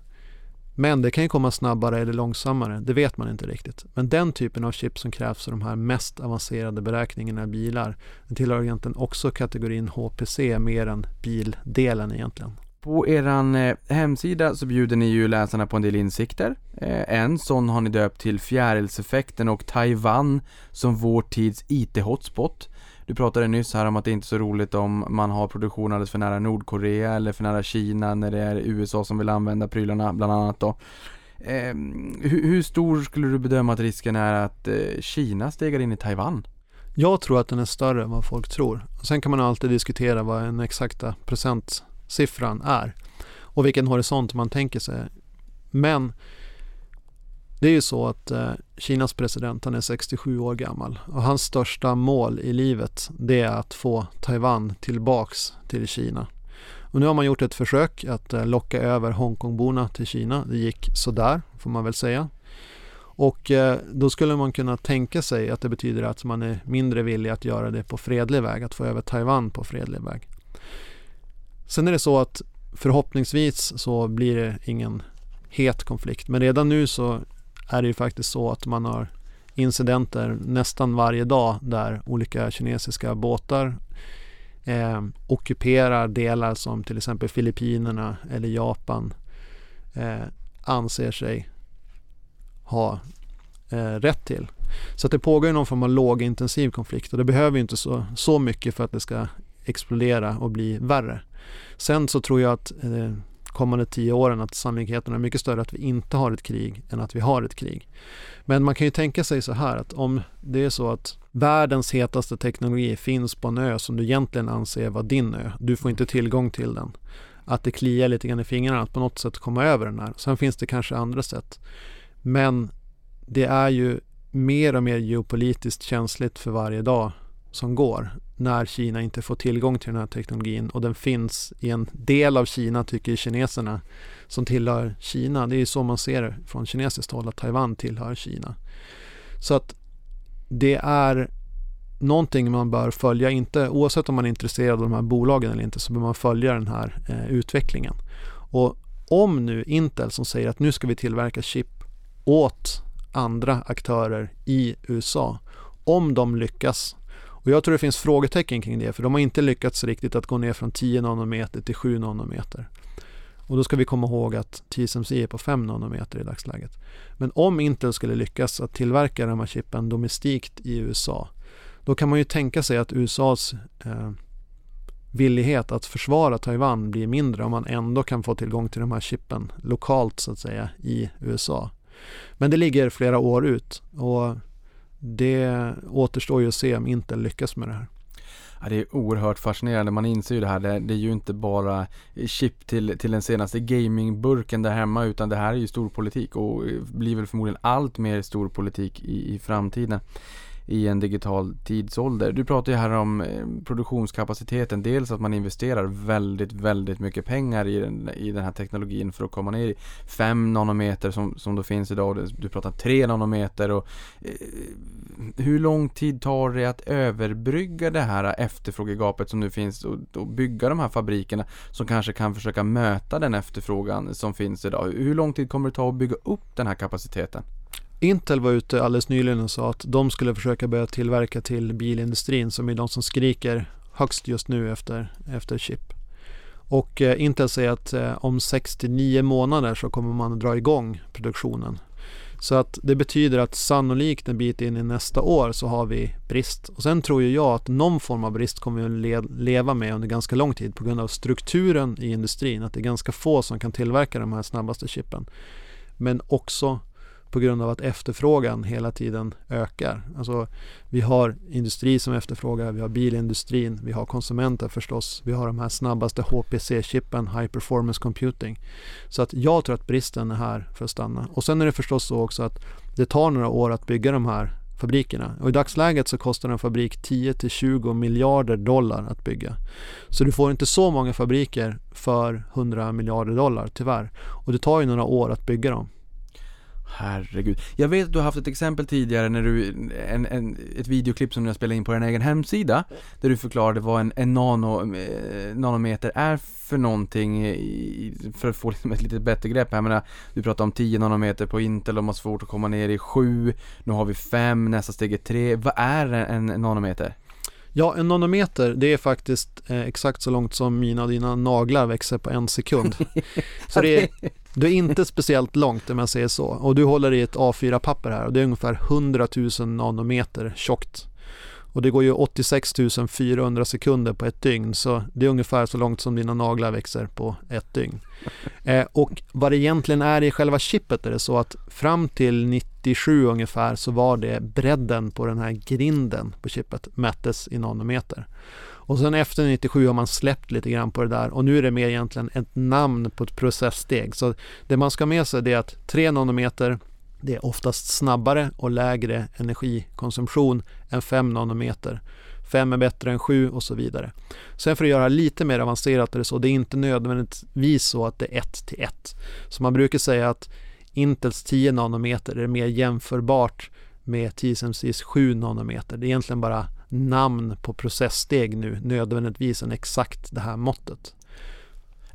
Men det kan ju komma snabbare eller långsammare, det vet man inte riktigt. Men den typen av chip som krävs för de här mest avancerade beräkningarna i bilar, den tillhör egentligen också kategorin HPC mer än bildelen egentligen. På er eh, hemsida så bjuder ni ju läsarna på en del insikter. Eh, en sån har ni döpt till fjärilseffekten och Taiwan som vår tids IT-hotspot. Du pratade nyss här om att det inte är så roligt om man har produktion alldeles för nära Nordkorea eller för nära Kina när det är USA som vill använda prylarna bland annat då. Eh, hur, hur, stor skulle du bedöma att risken är att eh, Kina stegar in i Taiwan? Jag tror att den är större än vad folk tror. Sen kan man alltid diskutera vad den exakta procentsiffran är och vilken horisont man tänker sig. Men det är ju så att eh, Kinas president, han är 67 år gammal och hans största mål i livet det är att få Taiwan tillbaks till Kina. Och nu har man gjort ett försök att eh, locka över Hongkongborna till Kina. Det gick sådär, får man väl säga. Och eh, då skulle man kunna tänka sig att det betyder att man är mindre villig att göra det på fredlig väg, att få över Taiwan på fredlig väg. Sen är det så att förhoppningsvis så blir det ingen het konflikt, men redan nu så är det ju faktiskt så att man har incidenter nästan varje dag där olika kinesiska båtar eh, ockuperar delar som till exempel Filippinerna eller Japan eh, anser sig ha eh, rätt till. Så att det pågår någon form av lågintensiv konflikt och det behöver inte så, så mycket för att det ska explodera och bli värre. Sen så tror jag att eh, kommande tio åren att sannolikheten är mycket större att vi inte har ett krig än att vi har ett krig. Men man kan ju tänka sig så här att om det är så att världens hetaste teknologi finns på en ö som du egentligen anser vara din ö, du får inte tillgång till den. Att det kliar lite grann i fingrarna att på något sätt komma över den här. Sen finns det kanske andra sätt. Men det är ju mer och mer geopolitiskt känsligt för varje dag som går när Kina inte får tillgång till den här teknologin och den finns i en del av Kina tycker kineserna som tillhör Kina. Det är så man ser det från kinesiskt håll att Taiwan tillhör Kina. Så att det är någonting man bör följa, inte oavsett om man är intresserad av de här bolagen eller inte så bör man följa den här eh, utvecklingen. Och om nu Intel som säger att nu ska vi tillverka chip åt andra aktörer i USA, om de lyckas och jag tror det finns frågetecken kring det för de har inte lyckats riktigt att gå ner från 10 nanometer till 7 nanometer. Och då ska vi komma ihåg att TSMC är på 5 nanometer i dagsläget. Men om Intel skulle lyckas att tillverka de här chippen domestikt i USA då kan man ju tänka sig att USAs eh, villighet att försvara Taiwan blir mindre om man ändå kan få tillgång till de här chippen lokalt så att säga i USA. Men det ligger flera år ut och det återstår ju att se om Intel lyckas med det här. Ja, det är oerhört fascinerande. Man inser ju det här. Det, det är ju inte bara chip till, till den senaste gamingburken där hemma utan det här är ju storpolitik och blir väl förmodligen allt mer storpolitik i, i framtiden i en digital tidsålder. Du pratar ju här om eh, produktionskapaciteten. Dels att man investerar väldigt, väldigt mycket pengar i den, i den här teknologin för att komma ner i 5 nanometer som, som då finns idag. Du pratar 3 nanometer och eh, hur lång tid tar det att överbrygga det här efterfrågegapet som nu finns och, och bygga de här fabrikerna som kanske kan försöka möta den efterfrågan som finns idag? Hur lång tid kommer det ta att bygga upp den här kapaciteten? Intel var ute alldeles nyligen och sa att de skulle försöka börja tillverka till bilindustrin som är de som skriker högst just nu efter, efter chip. Och eh, Intel säger att eh, om 6-9 månader så kommer man dra igång produktionen. Så att det betyder att sannolikt en bit in i nästa år så har vi brist. Och sen tror ju jag att någon form av brist kommer vi att le leva med under ganska lång tid på grund av strukturen i industrin. Att det är ganska få som kan tillverka de här snabbaste chippen. Men också på grund av att efterfrågan hela tiden ökar. Alltså, vi har industri som efterfrågar, vi har bilindustrin, vi har konsumenter förstås, vi har de här snabbaste HPC-chippen, High Performance Computing. Så att jag tror att bristen är här för att stanna. Och sen är det förstås så också att det tar några år att bygga de här fabrikerna. Och i dagsläget så kostar en fabrik 10-20 miljarder dollar att bygga. Så du får inte så många fabriker för 100 miljarder dollar tyvärr. Och det tar ju några år att bygga dem. Herregud. Jag vet att du har haft ett exempel tidigare när du, en, en, ett videoklipp som du har spelat in på din egen hemsida Där du förklarade vad en, en nano, eh, nanometer är för någonting i, för att få liksom ett lite bättre grepp. Jag menar, du pratar om 10 nanometer på Intel, de har svårt att komma ner i 7 Nu har vi 5, nästa steg är 3. Vad är en, en nanometer? Ja, en nanometer det är faktiskt eh, exakt så långt som mina och dina naglar växer på en sekund. [LAUGHS] så det är, du är inte speciellt långt om jag säger så. Och du håller i ett A4-papper här och det är ungefär 100 000 nanometer tjockt. Och det går ju 86 400 sekunder på ett dygn så det är ungefär så långt som dina naglar växer på ett dygn. Eh, och vad det egentligen är i själva chippet är det så att fram till 97 ungefär så var det bredden på den här grinden på chippet mättes i nanometer. Och sen efter 97 har man släppt lite grann på det där och nu är det mer egentligen ett namn på ett processsteg. Så det man ska ha med sig är att 3 nanometer det är oftast snabbare och lägre energikonsumtion än 5 nanometer. 5 är bättre än 7 och så vidare. Sen för att göra lite mer avancerat är det så, det är inte nödvändigtvis så att det är 1 till 1. Så man brukar säga att Intels 10 nanometer är mer jämförbart med TSMCs 7 nanometer. Det är egentligen bara namn på processsteg nu, nödvändigtvis en exakt det här måttet.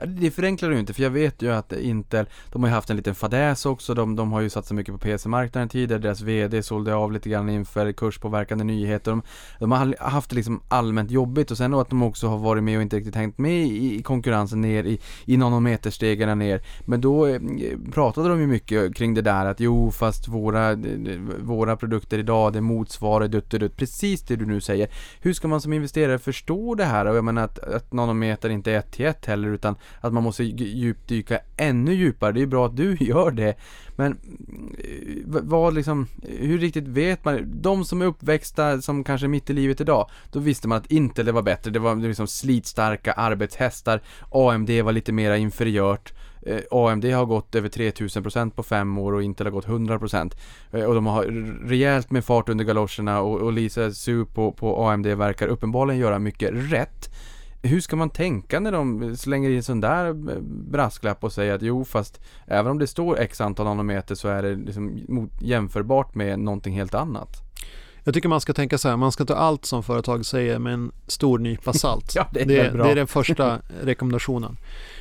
Det förenklar du inte för jag vet ju att Intel, de har ju haft en liten fadäs också. De, de har ju satsat mycket på PC-marknaden tidigare. Deras VD sålde av lite grann inför kurspåverkande nyheter. De, de har haft det liksom allmänt jobbigt och sen då att de också har varit med och inte riktigt hängt med i, i konkurrensen ner i, i nanometerstegen ner. Men då eh, pratade de ju mycket kring det där att jo fast våra, våra produkter idag det motsvarar dutt, dutt, precis det du nu säger. Hur ska man som investerare förstå det här? Och jag menar att, att nanometer inte är ett till ett heller utan att man måste djupdyka ännu djupare. Det är ju bra att du [LAUGHS] gör det. Men eh, vad liksom, hur riktigt vet man? De som är uppväxta som kanske är mitt i livet idag, då visste man att Intel det var bättre. Det var liksom slitstarka arbetshästar. AMD var lite mera inferiört. Eh, AMD har gått över 3000% på fem år och Intel har gått 100% eh, och de har rejält med fart under galoscherna och, och Lisa Su på, på AMD verkar uppenbarligen göra mycket rätt hur ska man tänka när de slänger in en sån där brasklapp och säger att jo fast även om det står x antal nanometer så är det liksom jämförbart med någonting helt annat? Jag tycker man ska tänka så här, man ska ta allt som företag säger med en stor nypa salt. [LAUGHS] ja, det, är det, bra. det är den första rekommendationen.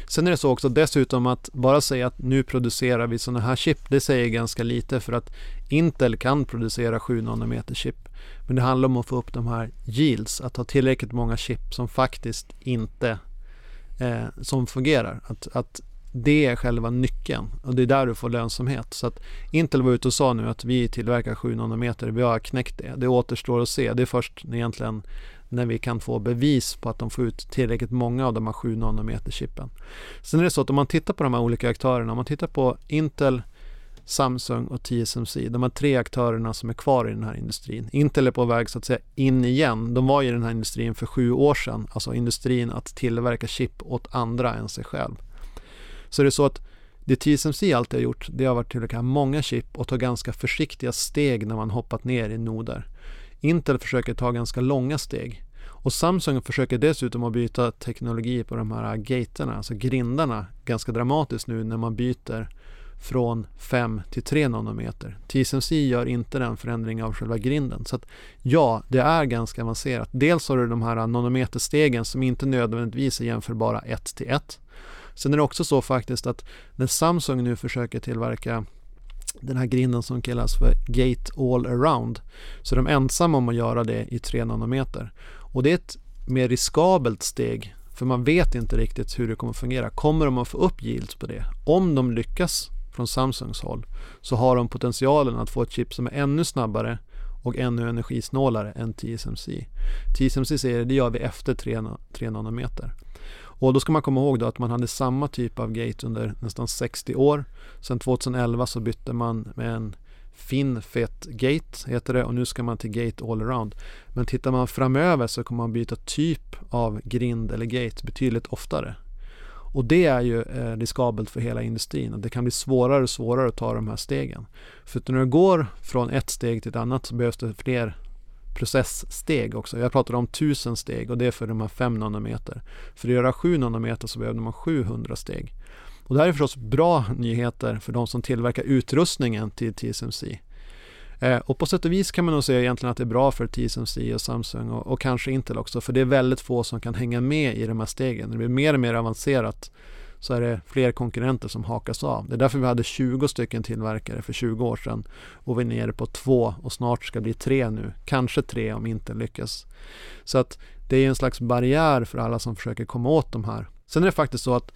Sen är det så också dessutom att bara säga att nu producerar vi sådana här chip, det säger ganska lite för att Intel kan producera 7 nanometer chip. Men det handlar om att få upp de här yields, att ha tillräckligt många chip som faktiskt inte eh, som fungerar. Att, att det är själva nyckeln och det är där du får lönsamhet. Så att Intel var ute och sa nu att vi tillverkar 7 nanometer, vi har knäckt det. Det återstår att se. Det är först egentligen när vi kan få bevis på att de får ut tillräckligt många av de här 7 nanometer chippen. Sen är det så att om man tittar på de här olika aktörerna, om man tittar på Intel Samsung och TSMC. De här tre aktörerna som är kvar i den här industrin. Intel är på väg så att säga in igen. De var i den här industrin för sju år sedan. Alltså industrin att tillverka chip åt andra än sig själv. Så det är så att det TSMC alltid har gjort, det har varit tillverka många chip och ta ganska försiktiga steg när man hoppat ner i noder. Intel försöker ta ganska långa steg. Och Samsung försöker dessutom att byta teknologi på de här gaterna, alltså grindarna, ganska dramatiskt nu när man byter från 5 till 3 nanometer. TSMC gör inte den förändringen av själva grinden. Så att ja, det är ganska avancerat. Dels har du de här nanometerstegen som inte nödvändigtvis är jämförbara 1 till 1. Sen är det också så faktiskt att när Samsung nu försöker tillverka den här grinden som kallas för Gate All Around så är de ensamma om att göra det i 3 nanometer. Och det är ett mer riskabelt steg för man vet inte riktigt hur det kommer att fungera. Kommer de att få upp yields på det? Om de lyckas från Samsungs håll så har de potentialen att få ett chip som är ännu snabbare och ännu energisnålare än TSMC. TSMC säger det gör vi efter 3, 3 nanometer. Och då ska man komma ihåg då att man hade samma typ av gate under nästan 60 år. Sen 2011 så bytte man med en FinFET Gate heter det och nu ska man till Gate All Around. Men tittar man framöver så kommer man byta typ av grind eller gate betydligt oftare. Och det är ju eh, riskabelt för hela industrin. Det kan bli svårare och svårare att ta de här stegen. För när du går från ett steg till ett annat så behövs det fler processsteg också. Jag pratade om 1000 steg och det är för de här 5 nanometer. För att göra 7 nanometer så behöver man 700 steg. Och det här är förstås bra nyheter för de som tillverkar utrustningen till TSMC. Eh, och på sätt och vis kan man nog säga egentligen att det är bra för TSMC och Samsung och, och kanske Intel också för det är väldigt få som kan hänga med i de här stegen. Det blir mer och mer avancerat så är det fler konkurrenter som hakas av. Det är därför vi hade 20 stycken tillverkare för 20 år sedan och vi är nere på två och snart ska det bli tre nu. Kanske tre om inte lyckas. Så att det är en slags barriär för alla som försöker komma åt de här. Sen är det faktiskt så att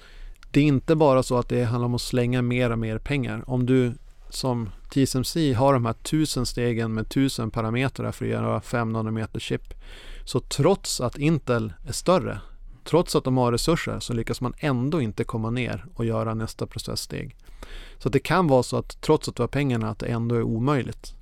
det är inte bara så att det handlar om att slänga mer och mer pengar. Om du som TSMC har de här tusen stegen med tusen parametrar för att göra 5 nanometer chip. Så trots att Intel är större Trots att de har resurser så lyckas man ändå inte komma ner och göra nästa processsteg. Så det kan vara så att trots att du har pengarna att det ändå är omöjligt.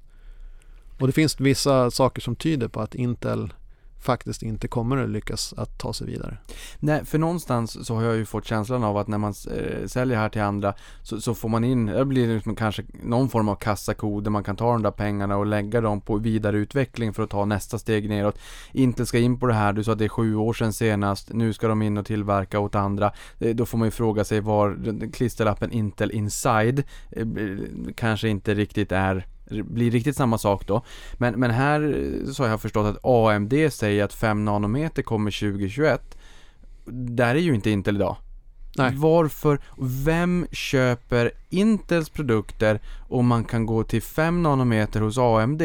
Och det finns vissa saker som tyder på att Intel faktiskt inte kommer att lyckas att ta sig vidare. Nej, för någonstans så har jag ju fått känslan av att när man eh, säljer här till andra så, så får man in, det blir liksom kanske någon form av kassakod där man kan ta de där pengarna och lägga dem på vidareutveckling för att ta nästa steg neråt. Inte ska in på det här, du sa att det är sju år sedan senast, nu ska de in och tillverka åt andra. Eh, då får man ju fråga sig var klisterlappen Intel Inside eh, kanske inte riktigt är blir riktigt samma sak då. Men, men här så har jag förstått att AMD säger att 5 nanometer kommer 2021. Där är ju inte Intel idag. Nej. Varför? Vem köper Intels produkter om man kan gå till 5 nanometer hos AMD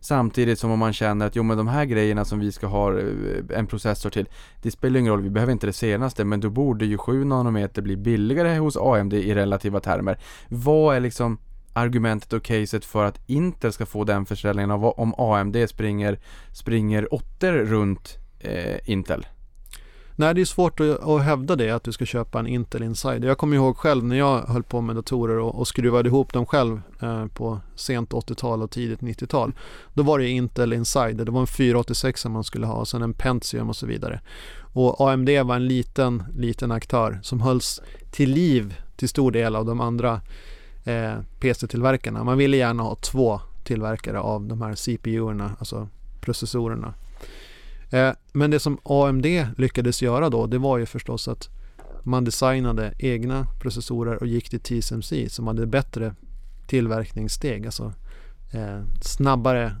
samtidigt som om man känner att jo men de här grejerna som vi ska ha eh, en processor till det spelar ingen roll, vi behöver inte det senaste men då borde ju 7 nanometer bli billigare hos AMD i relativa termer. Vad är liksom argumentet och caset för att Intel ska få den försäljningen av om AMD springer, springer åttor runt eh, Intel? Nej, det är svårt att, att hävda det, att du ska köpa en Intel Insider. Jag kommer ihåg själv när jag höll på med datorer och, och skruvade ihop dem själv eh, på sent 80-tal och tidigt 90-tal. Då var det Intel Insider, det var en 486 som man skulle ha och sen en Pentium och så vidare. Och AMD var en liten, liten aktör som hölls till liv till stor del av de andra eh, PC-tillverkarna. Man ville gärna ha två tillverkare av de här CPU-erna, alltså processorerna. Eh, men det som AMD lyckades göra då, det var ju förstås att man designade egna processorer och gick till TSMC som hade bättre tillverkningssteg, alltså eh, snabbare,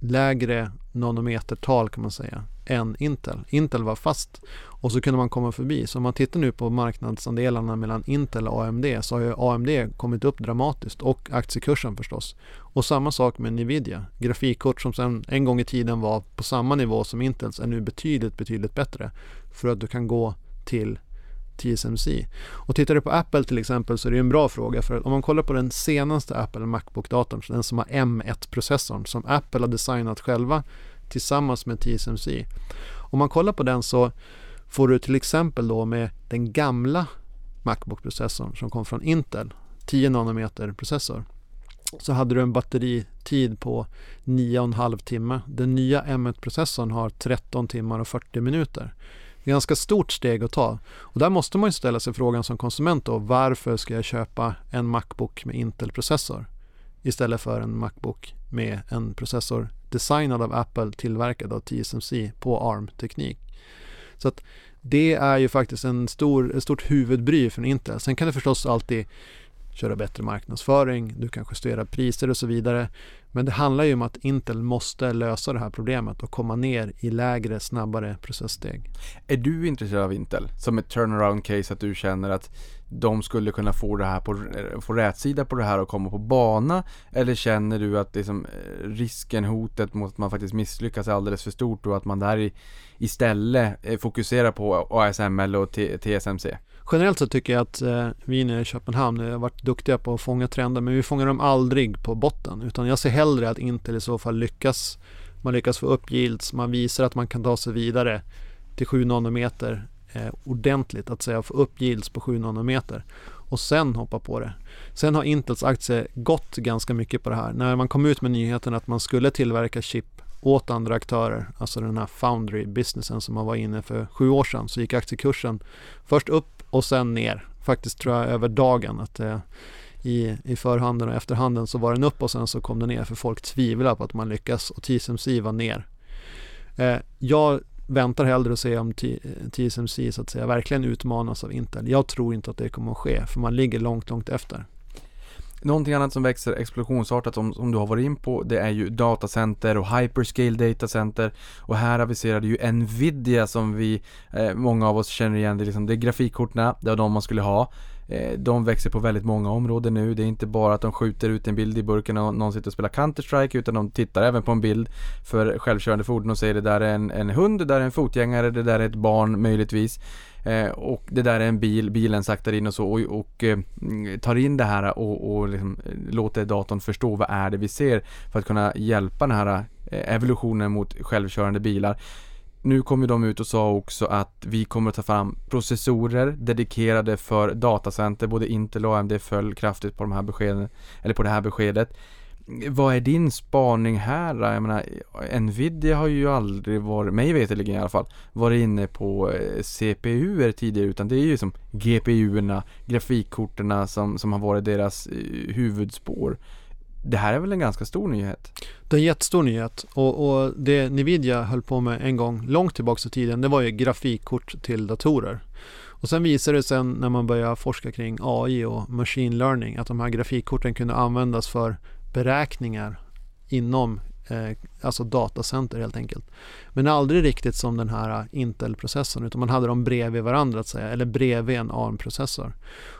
lägre nanometertal kan man säga än Intel. Intel var fast och så kunde man komma förbi. Så om man tittar nu på marknadsandelarna mellan Intel och AMD så har ju AMD kommit upp dramatiskt och aktiekursen förstås. Och samma sak med Nvidia. Grafikkort som sedan en gång i tiden var på samma nivå som Intels är nu betydligt, betydligt bättre för att du kan gå till TSMC. Och tittar du på Apple till exempel så är det en bra fråga för om man kollar på den senaste Apple Macbook-datorn, den som har M1-processorn som Apple har designat själva tillsammans med TSMC. Om man kollar på den så får du till exempel då med den gamla Macbook-processorn som kom från Intel 10 nanometer processor så hade du en batteritid på 9,5 timme. Den nya M1-processorn har 13 timmar och 40 minuter. Det är ett ganska stort steg att ta. Och där måste man ju ställa sig frågan som konsument då, varför ska jag köpa en Macbook med Intel-processor istället för en Macbook med en processor designad av Apple, tillverkad av TSMC på ARM-teknik. Så att det är ju faktiskt en stor, ett stort huvudbry från Intel. Sen kan det förstås alltid köra bättre marknadsföring, du kan justera priser och så vidare. Men det handlar ju om att Intel måste lösa det här problemet och komma ner i lägre, snabbare processsteg. Är du intresserad av Intel? Som ett turnaround case att du känner att de skulle kunna få det här på, eh, få rätsida på det här och komma på bana? Eller känner du att liksom, eh, risken, hotet mot att man faktiskt misslyckas är alldeles för stort och att man där i, istället eh, fokuserar på ASML och T TSMC? Generellt så tycker jag att eh, vi nere i Köpenhamn eh, har varit duktiga på att fånga trender men vi fångar dem aldrig på botten utan jag ser hellre att Intel i så fall lyckas. Man lyckas få upp yields, man visar att man kan ta sig vidare till 7 nanometer eh, ordentligt, att säga få upp yields på 7 nanometer och sen hoppa på det. Sen har Intels aktie gått ganska mycket på det här. När man kom ut med nyheten att man skulle tillverka chip åt andra aktörer, alltså den här foundry-businessen som man var inne för sju år sedan, så gick aktiekursen först upp och sen ner. Faktiskt tror jag över dagen att eh, i, i förhanden och efterhanden så var den upp och sen så kom den ner för folk tvivlar på att man lyckas och TSMC var ner. Eh, jag väntar hellre och ser om TSMC eh, så att säga verkligen utmanas av Intel. Jag tror inte att det kommer att ske för man ligger långt, långt efter. Någonting annat som växer explosionsartat som, som du har varit in på det är ju datacenter och hyperscale datacenter och här aviserade ju Nvidia som vi, eh, många av oss känner igen, det är, liksom, det är grafikkorten, det var de man skulle ha eh, de växer på väldigt många områden nu. Det är inte bara att de skjuter ut en bild i burken och någon sitter och spelar Counter-Strike utan de tittar även på en bild för självkörande fordon och säger det där är en, en hund, det där är en fotgängare, det där är ett barn möjligtvis. Eh, och det där är en bil, bilen saktar in och så och, och eh, tar in det här och, och liksom, eh, låter datorn förstå vad är det vi ser för att kunna hjälpa den här eh, evolutionen mot självkörande bilar. Nu kommer de ut och sa också att vi kommer att ta fram processorer dedikerade för datacenter. Både Intel och AMD föll kraftigt på de här beskeden, eller på det här beskedet. Vad är din spaning här? Jag menar, Nvidia har ju aldrig varit, mig veterligen i alla fall, varit inne på eh, CPU tidigare utan det är ju som GPU-erna, grafikkorten som, som har varit deras eh, huvudspår. Det här är väl en ganska stor nyhet? Det är en jättestor nyhet och, och det Nvidia höll på med en gång långt tillbaka i tiden det var ju grafikkort till datorer. Och sen visade det sig när man började forska kring AI och machine learning att de här grafikkorten kunde användas för beräkningar inom eh, alltså datacenter helt enkelt. Men aldrig riktigt som den här Intel-processorn utan man hade dem bredvid varandra att säga, eller bredvid en ARM-processor.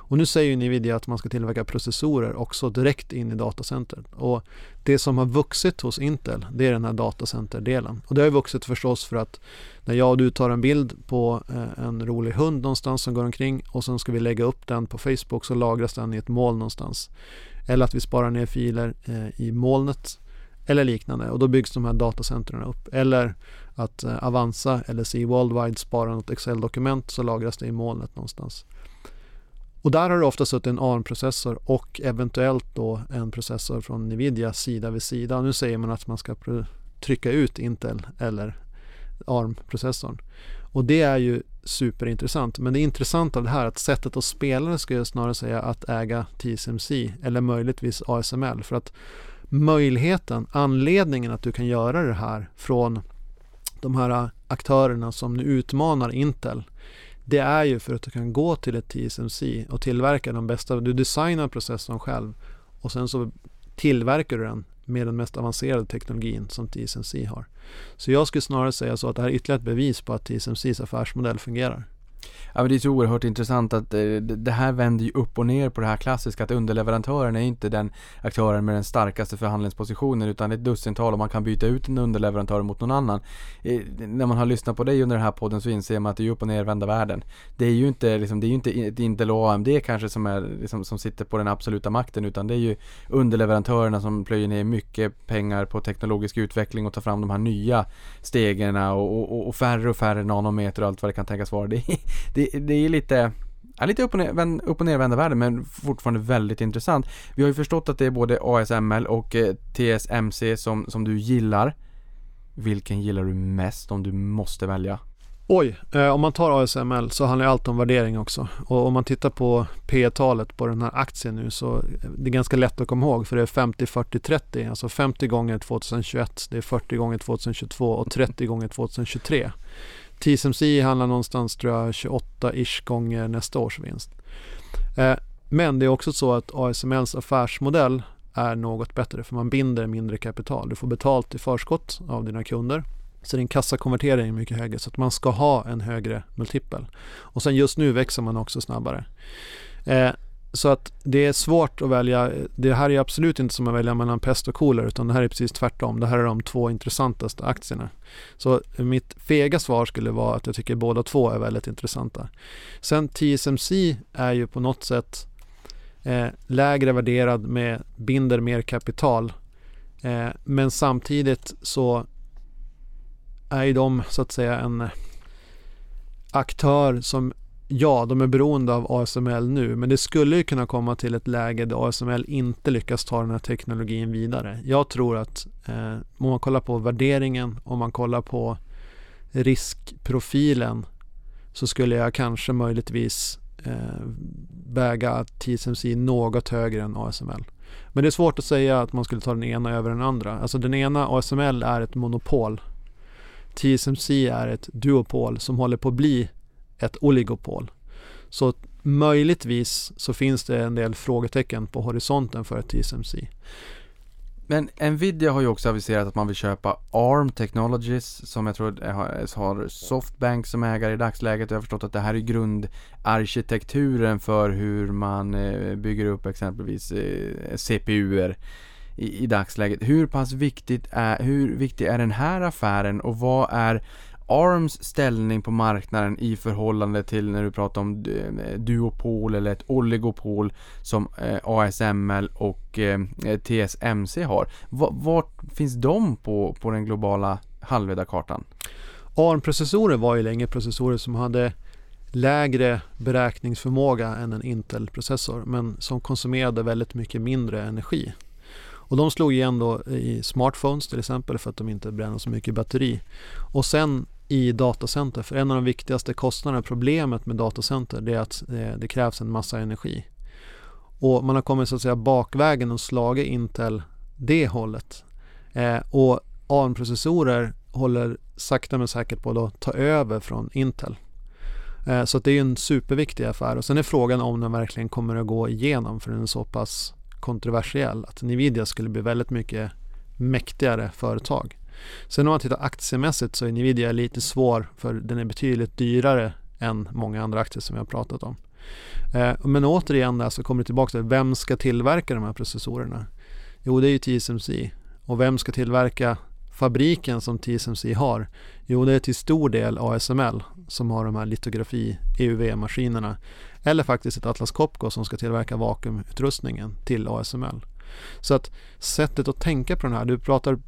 Och nu säger Nvidia att man ska tillverka processorer också direkt in i datacentret. Och det som har vuxit hos Intel, det är den här datacenterdelen. Och det har vuxit förstås för att när jag och du tar en bild på eh, en rolig hund någonstans som går omkring och sen ska vi lägga upp den på Facebook så lagras den i ett moln någonstans. Eller att vi sparar ner filer eh, i molnet eller liknande och då byggs de här datacentren upp. Eller att eh, Avanza eller C Worldwide sparar något Excel-dokument så lagras det i molnet någonstans. Och där har det ofta suttit en ARM-processor och eventuellt då en processor från Nvidia sida vid sida. Nu säger man att man ska trycka ut Intel eller ARM-processorn. Och det är ju superintressant. Men det intressanta av det här är att sättet att spela det skulle jag snarare säga att äga TSMC eller möjligtvis ASML. För att möjligheten, anledningen att du kan göra det här från de här aktörerna som nu utmanar Intel det är ju för att du kan gå till ett TSMC och tillverka de bästa. Du designar processorn själv och sen så tillverkar du den med den mest avancerade teknologin som TSMC har. Så jag skulle snarare säga så att det här är ytterligare ett bevis på att TSMCs affärsmodell fungerar. Ja men det är så oerhört intressant att eh, det här vänder ju upp och ner på det här klassiska att underleverantören är inte den aktören med den starkaste förhandlingspositionen utan ett dussintal och man kan byta ut en underleverantör mot någon annan. Eh, när man har lyssnat på dig under den här podden så inser man att det är upp och ner vända världen. Det är ju inte, liksom, det är ju inte ett Intel och AMD kanske som, är, liksom, som sitter på den absoluta makten utan det är ju underleverantörerna som plöjer ner mycket pengar på teknologisk utveckling och tar fram de här nya stegen och, och, och färre och färre nanometer och allt vad det kan tänkas vara. [LAUGHS] Det, det, det är lite är lite upp och, ner, upp och nervända världen men fortfarande väldigt intressant. Vi har ju förstått att det är både ASML och eh, TSMC som, som du gillar. Vilken gillar du mest om du måste välja? Oj, eh, om man tar ASML så handlar allt om värdering också. Och om man tittar på P talet på den här aktien nu så eh, det är ganska lätt att komma ihåg för det är 50, 40, 30. Alltså 50 gånger 2021, det är 40 gånger 2022 och 30 gånger 2023. TSMC handlar någonstans tror jag 28-ish gånger nästa års vinst. Eh, men det är också så att ASMLs affärsmodell är något bättre för man binder mindre kapital. Du får betalt i förskott av dina kunder. Så din kassakonvertering är mycket högre så att man ska ha en högre multipel. Och sen just nu växer man också snabbare. Eh, så att det är svårt att välja. Det här är absolut inte som att välja mellan pest och kolera utan det här är precis tvärtom. Det här är de två intressantaste aktierna. Så mitt fega svar skulle vara att jag tycker båda två är väldigt intressanta. Sen TSMC är ju på något sätt eh, lägre värderad med binder mer kapital. Eh, men samtidigt så är ju de så att säga en aktör som Ja, de är beroende av ASML nu, men det skulle ju kunna komma till ett läge där ASML inte lyckas ta den här teknologin vidare. Jag tror att eh, om man kollar på värderingen, om man kollar på riskprofilen så skulle jag kanske möjligtvis eh, väga TSMC något högre än ASML. Men det är svårt att säga att man skulle ta den ena över den andra. Alltså den ena ASML är ett monopol. TSMC är ett duopol som håller på att bli ett oligopol. Så möjligtvis så finns det en del frågetecken på horisonten för ett TSMC. Men Nvidia har ju också aviserat att man vill köpa ARM Technologies som jag tror har, Softbank som ägare i dagsläget. Jag har förstått att det här är grundarkitekturen för hur man eh, bygger upp exempelvis eh, CPUer i, i dagsläget. Hur pass viktigt är, hur viktig är den här affären och vad är ARMs ställning på marknaden i förhållande till när du pratar om eh, duopol eller ett oligopol som eh, ASML och eh, TSMC har. Vart finns de på, på den globala halvledarkartan? ARM-processorer var ju länge processorer som hade lägre beräkningsförmåga än en Intel-processor men som konsumerade väldigt mycket mindre energi. Och de slog igen då i smartphones till exempel för att de inte bränner så mycket batteri. Och sen i datacenter. För en av de viktigaste kostnaderna, problemet med datacenter, det är att eh, det krävs en massa energi. Och man har kommit så att säga bakvägen och slagit Intel det hållet. Eh, och ARM-processorer håller sakta men säkert på att ta över från Intel. Eh, så det är en superviktig affär och sen är frågan om den verkligen kommer att gå igenom för den är så pass kontroversiell att Nvidia skulle bli väldigt mycket mäktigare företag. Sen om man tittar aktiemässigt så är Nvidia lite svår för den är betydligt dyrare än många andra aktier som vi har pratat om. Eh, men återigen där så kommer det tillbaka till vem ska tillverka de här processorerna? Jo, det är ju TSMC. Och vem ska tillverka fabriken som TSMC har? Jo, det är till stor del ASML som har de här litografi EUV-maskinerna. Eller faktiskt ett Atlas Copco som ska tillverka vakuumutrustningen till ASML. Så att sättet att tänka på den här, du pratar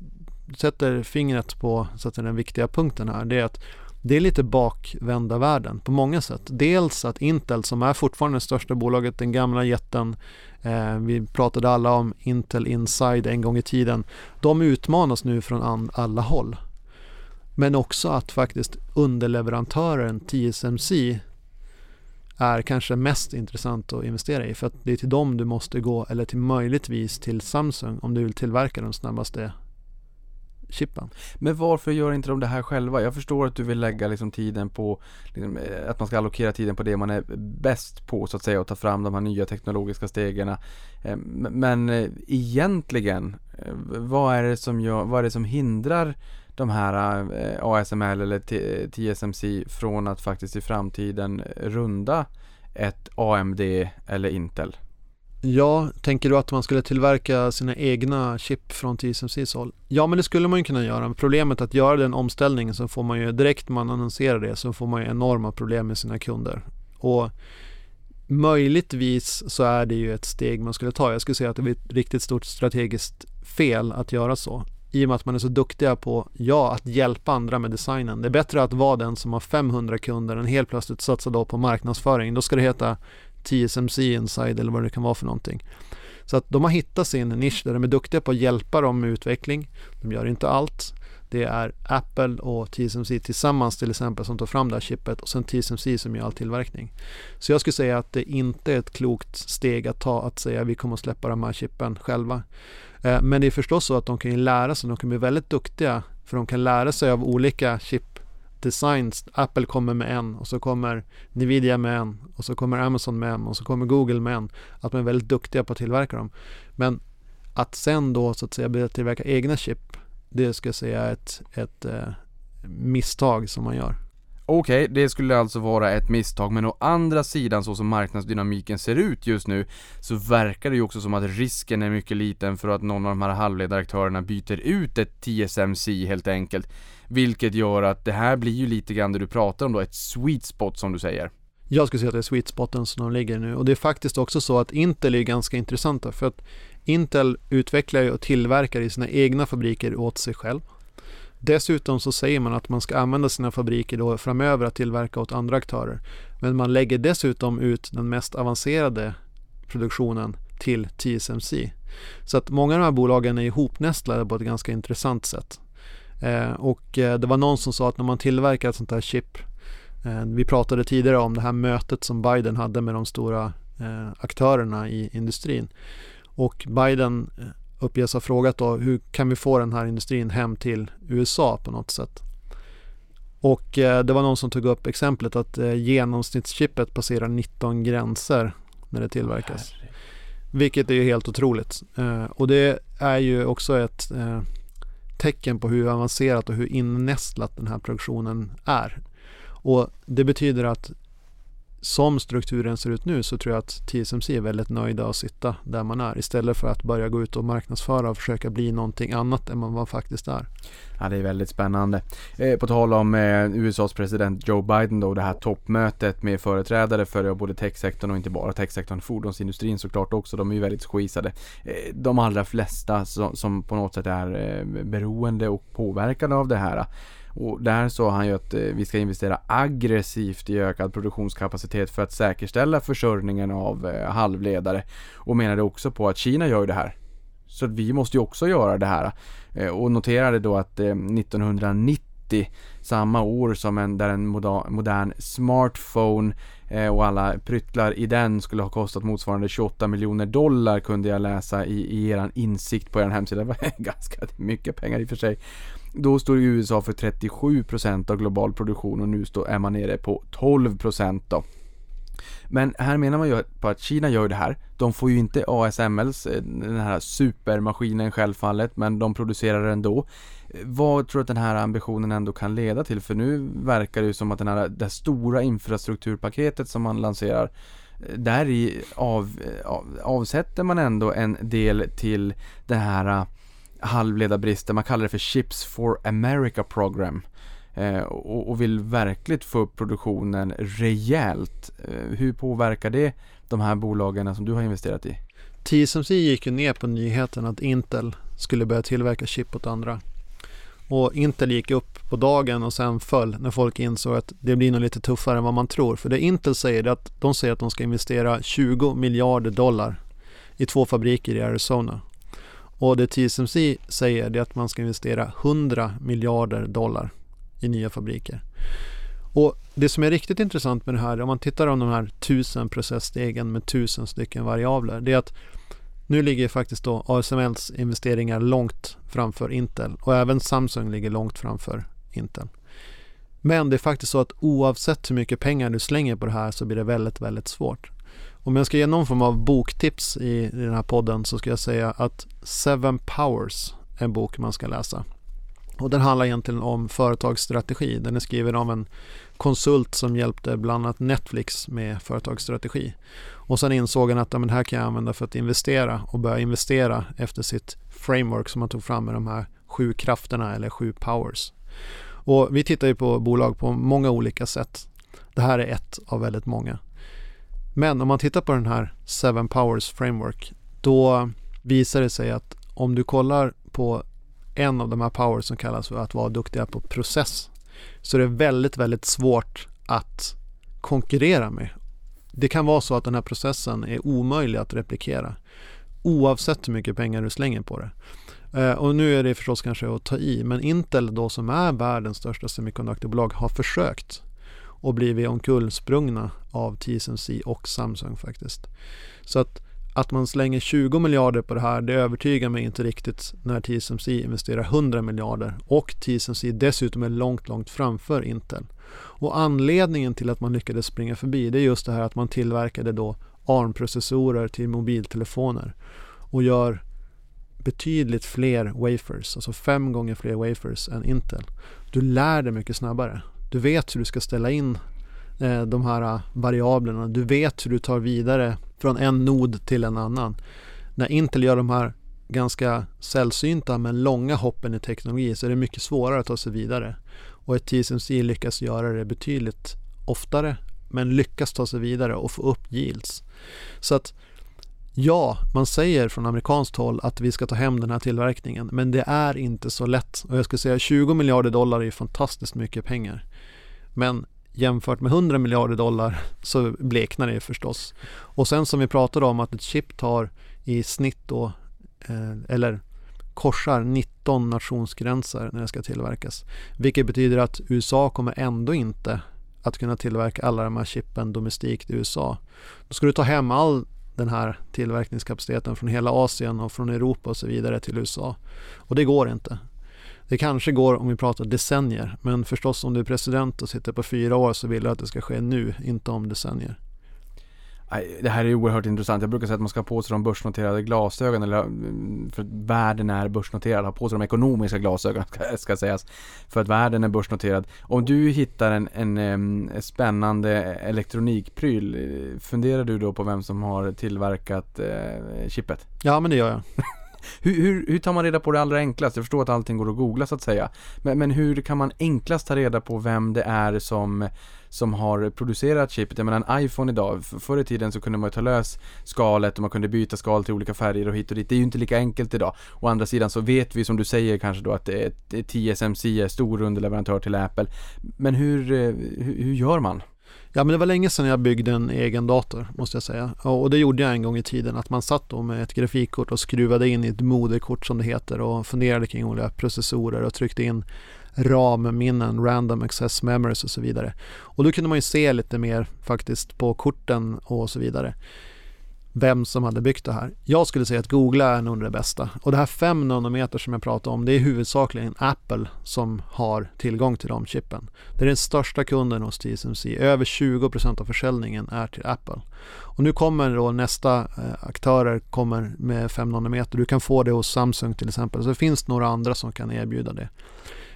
sätter fingret på så att den viktiga punkten här, det är att det är lite bakvända världen på många sätt. Dels att Intel som är fortfarande det största bolaget, den gamla jätten, eh, vi pratade alla om Intel Inside en gång i tiden, de utmanas nu från alla håll. Men också att faktiskt underleverantören TSMC är kanske mest intressant att investera i för att det är till dem du måste gå eller till möjligtvis till Samsung om du vill tillverka de snabbaste chippen. Men varför gör inte de det här själva? Jag förstår att du vill lägga liksom tiden på, liksom, eh, att man ska allokera tiden på det man är bäst på så att säga och ta fram de här nya teknologiska stegen. Eh, men eh, egentligen, vad är det som, gör, vad är det som hindrar de här ASML eller TSMC från att faktiskt i framtiden runda ett AMD eller Intel? Ja, tänker du att man skulle tillverka sina egna chip från TSMCs håll? Ja, men det skulle man ju kunna göra. Problemet att göra den omställningen så får man ju direkt man annonserar det så får man ju enorma problem med sina kunder. Och möjligtvis så är det ju ett steg man skulle ta. Jag skulle säga att det blir ett riktigt stort strategiskt fel att göra så. i och med att man är så duktiga på, ja, att hjälpa andra med designen. Det är bättre att vara den som har 500 kunder än helt plötsligt satsa då på marknadsföring. Då ska det heta TSMC Inside eller vad det kan vara för någonting. Så att de har hittat sin nisch där de är duktiga på att hjälpa dem med utveckling. De gör inte allt. Det är Apple och TSMC tillsammans till exempel som tar fram det här chippet och sen TSMC som gör all tillverkning. Så jag skulle säga att det inte är ett klokt steg att ta att säga att vi kommer att släppa de här chippen själva. Eh, men det är förstås så att de kan ju lära sig, de kan bli väldigt duktiga för de kan lära sig av olika chip designs. Apple kommer med en och så kommer Nvidia med en och så kommer Amazon med en och så kommer Google med en. Att man är väldigt duktiga på att tillverka dem. Men att sen då så att säga börja tillverka egna chip, det ska jag säga är ett, ett eh, misstag som man gör. Okej, okay, det skulle alltså vara ett misstag, men å andra sidan så som marknadsdynamiken ser ut just nu så verkar det ju också som att risken är mycket liten för att någon av de här halvledaraktörerna byter ut ett TSMC helt enkelt. Vilket gör att det här blir ju lite grann det du pratar om då, ett sweet spot som du säger. Jag skulle säga att det är sweet spoten som de ligger nu och det är faktiskt också så att Intel är ganska intressanta för att Intel utvecklar och tillverkar i sina egna fabriker åt sig själv. Dessutom så säger man att man ska använda sina fabriker då framöver att tillverka åt andra aktörer. Men man lägger dessutom ut den mest avancerade produktionen till TSMC. Så att många av de här bolagen är ihopnästlade på ett ganska intressant sätt. Eh, och eh, det var någon som sa att när man tillverkar ett sånt här chip eh, vi pratade tidigare om det här mötet som Biden hade med de stora aktörerna i industrin. Och Biden uppges ha frågat då hur kan vi få den här industrin hem till USA på något sätt. Och det var någon som tog upp exemplet att genomsnittschippet passerar 19 gränser när det tillverkas. Vilket är helt otroligt. Och det är ju också ett tecken på hur avancerat och hur innästlat den här produktionen är. Och det betyder att som strukturen ser ut nu så tror jag att TSMC är väldigt nöjda att sitta där man är istället för att börja gå ut och marknadsföra och försöka bli någonting annat än vad man faktiskt är. Ja, det är väldigt spännande. Eh, på tal om eh, USAs president Joe Biden då, det här toppmötet med företrädare för både techsektorn och inte bara techsektorn, fordonsindustrin såklart också. De är ju väldigt squeezade. Eh, de allra flesta som, som, på något sätt är eh, beroende och påverkade av det här och där sa han ju att eh, vi ska investera aggressivt i ökad produktionskapacitet för att säkerställa försörjningen av eh, halvledare. Och menade också på att Kina gör det här. Så vi måste ju också göra det här. Eh, och noterade då att 1990 samma år som en, där en modern smartphone Eh, och alla pryttlar i den skulle ha kostat motsvarande 28 miljoner dollar kunde jag läsa i, i er insikt på er hemsida. [LAUGHS] Det var ganska mycket pengar i och för sig. Då står USA för 37% av global produktion och nu är man nere på 12% då. Men här menar man ju på att Kina gör det här. De får ju inte ASMLs, eh, den här supermaskinen självfallet, men de producerar den ändå. Eh, vad tror du att den här ambitionen ändå kan leda till? För nu verkar det ju som att den här, det stora infrastrukturpaketet som man lanserar eh, där i av, av, avsätter man ändå en del till den här halvledarbristen. man kallar det för Chips for America Program. Eh, och, och, vill verkligen få upp produktionen rejält. Eh, hur påverkar det de här bolagen som du har investerat i? TSMC gick ju ner på nyheten att Intel skulle börja tillverka chip åt andra. Och Intel gick upp på dagen och sen föll när folk insåg att det blir nog lite tuffare än vad man tror. För det Intel säger är att de säger att de ska investera 20 miljarder dollar i två fabriker i Arizona. Och det TSMC säger är att man ska investera 100 miljarder dollar i nya fabriker. Och det som är riktigt intressant med det här, om man tittar på de här tusen processstegen med tusen stycken variabler, det är att nu ligger faktiskt då ASMLs investeringar långt framför Intel och även Samsung ligger långt framför Intel. Men det är faktiskt så att oavsett hur mycket pengar du slänger på det här så blir det väldigt, väldigt svårt. Om jag ska ge någon form av boktips i, den här podden så ska jag säga att Seven Powers är en bok man ska läsa. Och den handlar egentligen om företagsstrategi. Den är skriven av en konsult som hjälpte bland annat Netflix med företagsstrategi. Och sen insåg han att ja, men det här kan jag använda för att investera och börja investera efter sitt framework som han tog fram med de här sju krafterna eller sju powers. Och vi tittar ju på bolag på många olika sätt. Det här är ett av väldigt många. Men om man tittar på den här Seven Powers Framework då visar det sig att om du kollar på en av de här powers som kallas för att vara duktiga på process. Så det är väldigt, väldigt svårt att konkurrera med. Det kan vara så att den här processen är omöjlig att replikera oavsett hur mycket pengar du slänger på det. Eh, och nu är det förstås kanske att ta i, men Intel då som är världens största semikonduktorbolag har försökt och blivit omkullsprungna av TSMC och Samsung faktiskt. Så att, att man slänger 20 miljarder på det här, det övertygar mig inte riktigt när TSMC investerar 100 miljarder och TSMC dessutom är långt, långt framför Intel. Och anledningen till att man lyckades springa förbi det är just det här att man tillverkade då ARM-processorer till mobiltelefoner och gör betydligt fler wafers, alltså fem gånger fler wafers än Intel. Du lär dig mycket snabbare. Du vet hur du ska ställa in eh, de här ah, variablerna. Du vet hur du tar vidare från en nod till en annan. När Intel gör de här ganska sällsynta men långa hoppen i teknologi så är det mycket svårare att ta sig vidare. Och ett TSMC lyckas göra det betydligt oftare men lyckas ta sig vidare och få upp yields. Så att ja, man säger från amerikanskt håll att vi ska ta hem den här tillverkningen men det är inte så lätt. Och jag skulle säga 20 miljarder dollar är fantastiskt mycket pengar. Men jämfört med 100 miljarder dollar [LAUGHS] så bleknar det förstås. Och sen som vi pratade om att ett chip tar i snitt då, eh, eller korsar 19 nationsgränser när det ska tillverkas. Vilket betyder att USA kommer ändå inte att kunna tillverka alla de här chippen domestikt i USA. Då ska du ta hem all den här tillverkningskapaciteten från hela Asien och från Europa och så vidare till USA. Och det går inte. Det kanske går om vi pratar decennier, men förstås om du är president och sitter på fyra år så vill du att det ska ske nu, inte om decennier. Det här är oerhört intressant. Jag brukar säga att man ska ha på sig de börsnoterade glasögonen, eller mm, för att världen är börsnoterad, ha på sig de ekonomiska glasögonen ska, [LAUGHS] ska sägas. För att världen är börsnoterad. Om du hittar en, en, en spännande elektronikpryl, funderar du då på vem som har tillverkat eh, chippet? Ja, men det gör jag. [LAUGHS] Hur, hur, hur, tar man reda på det allra enklast? Jag förstår att allting går att googla så att säga. Men, men hur kan man enklast ta reda på vem det är som, som har producerat chipet? Jag menar en iPhone idag, förr i tiden så kunde man ta lös skalet och man kunde byta skal till olika färger och hit och dit. Det är ju inte lika enkelt idag. Å andra sidan så vet vi som du säger kanske då att det är TSMC är stor underleverantör till Apple. Men hur, eh, hur, hur gör man? Ja men det var länge sedan jag byggde en egen dator måste jag säga. Och det gjorde jag en gång i tiden att man satt då med ett grafikkort och skruvade in i ett moderkort som det heter och funderade kring olika processorer och tryckte in RAM-minnen, random access memories och så vidare. Och då kunde man ju se lite mer faktiskt på korten och så vidare vem som hade byggt det här. Jag skulle säga att Google är nog det bästa. Och det här 5 nanometer som jag pratade om, det är huvudsakligen Apple som har tillgång till de chippen. Det är den största kunden hos TSMC. Över 20% av försäljningen är till Apple. Och nu kommer då nästa eh, aktörer kommer med 5 nanometer. Du kan få det hos Samsung till exempel. Så det finns några andra som kan erbjuda det.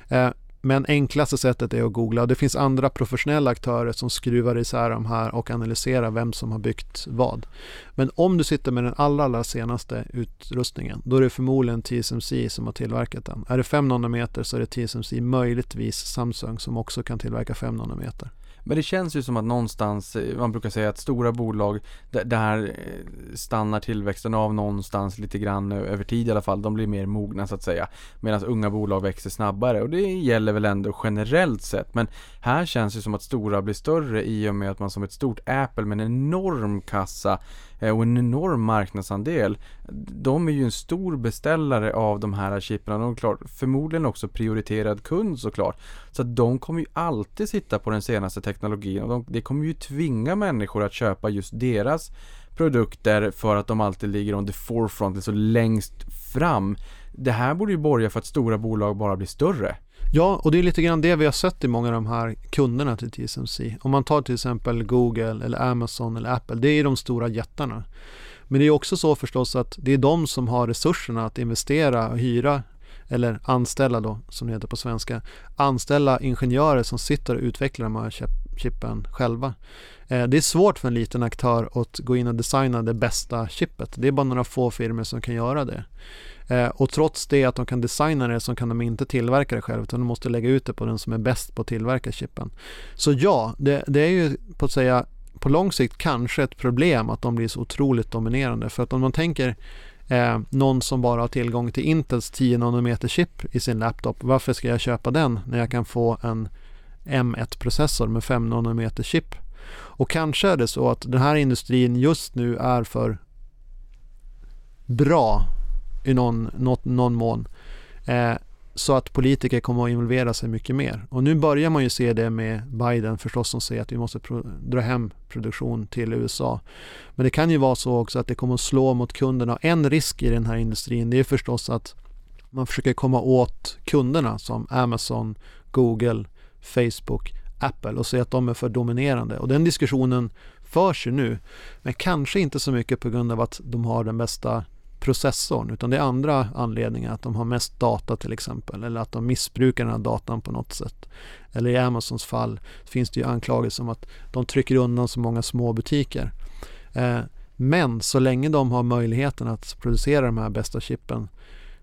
Eh, men enklaste sättet är att googla. Det finns andra professionella aktörer som skruvar isär de här och analyserar vem som har byggt vad. Men om du sitter med den allra, allra senaste utrustningen, då är det förmodligen TSMC som har tillverkat den. Är det 5 nanometer så är det TSMC, möjligtvis Samsung som också kan tillverka 5 nanometer. Men det känns ju som att någonstans, eh, man brukar säga att stora bolag, där eh, stannar tillväxten av någonstans lite grann över tid i alla fall. De blir mer mogna så att säga. Medan unga bolag växer snabbare och det gäller väl ändå generellt sett. Men här känns det som att stora blir större i och med att man som ett stort Apple med en enorm kassa Eh, och en enorm marknadsandel. De är ju en stor beställare av de här chippen och de är klart, förmodligen också prioriterad kund såklart. Så att de kommer ju alltid sitta på den senaste teknologin och de, det kommer ju tvinga människor att köpa just deras produkter för att de alltid ligger on the forefront, alltså längst fram. Det här borde ju borga för att stora bolag bara blir större. Ja, och det är lite grann det vi har sett i många av de här kunderna till TSMC. Om man tar till exempel Google eller Amazon eller Apple, det är de stora jättarna. Men det är också så förstås att det är de som har resurserna att investera och hyra eller anställa då, som det heter på svenska, anställa ingenjörer som sitter och utvecklar de här chippen själva. Eh, det är svårt för en liten aktör att gå in och designa det bästa chippet. Det är bara några få firmor som kan göra det. Eh, och trots det att de kan designa det så kan de inte tillverka det själv utan de måste lägga ut det på den som är bäst på att tillverka chippen. Så ja, det, det är ju på att säga på lång sikt kanske ett problem att de blir så otroligt dominerande. För att om man tänker eh, någon som bara har tillgång till Intels 10 nanometer chip i sin laptop. Varför ska jag köpa den när jag kan få en M1-processor med 5 nanometer chip? Och kanske är det så att den här industrin just nu är för bra i någon, något, någon mån. Eh, så att politiker kommer att involvera sig mycket mer. Och nu börjar man ju se det med Biden förstås som säger att vi måste dra hem produktion till USA. Men det kan ju vara så också att det kommer att slå mot kunderna. En risk i den här industrin det är förstås att man försöker komma åt kunderna som Amazon, Google, Facebook, Apple och säga att de är för dominerande. Och den diskussionen förs ju nu. Men kanske inte så mycket på grund av att de har den bästa processorn utan det är andra anledningar. Att de har mest data till exempel eller att de missbrukar den här datan på något sätt. Eller i Amazons fall finns det ju anklagelser om att de trycker undan så många små butiker. Eh, men så länge de har möjligheten att producera de här bästa chippen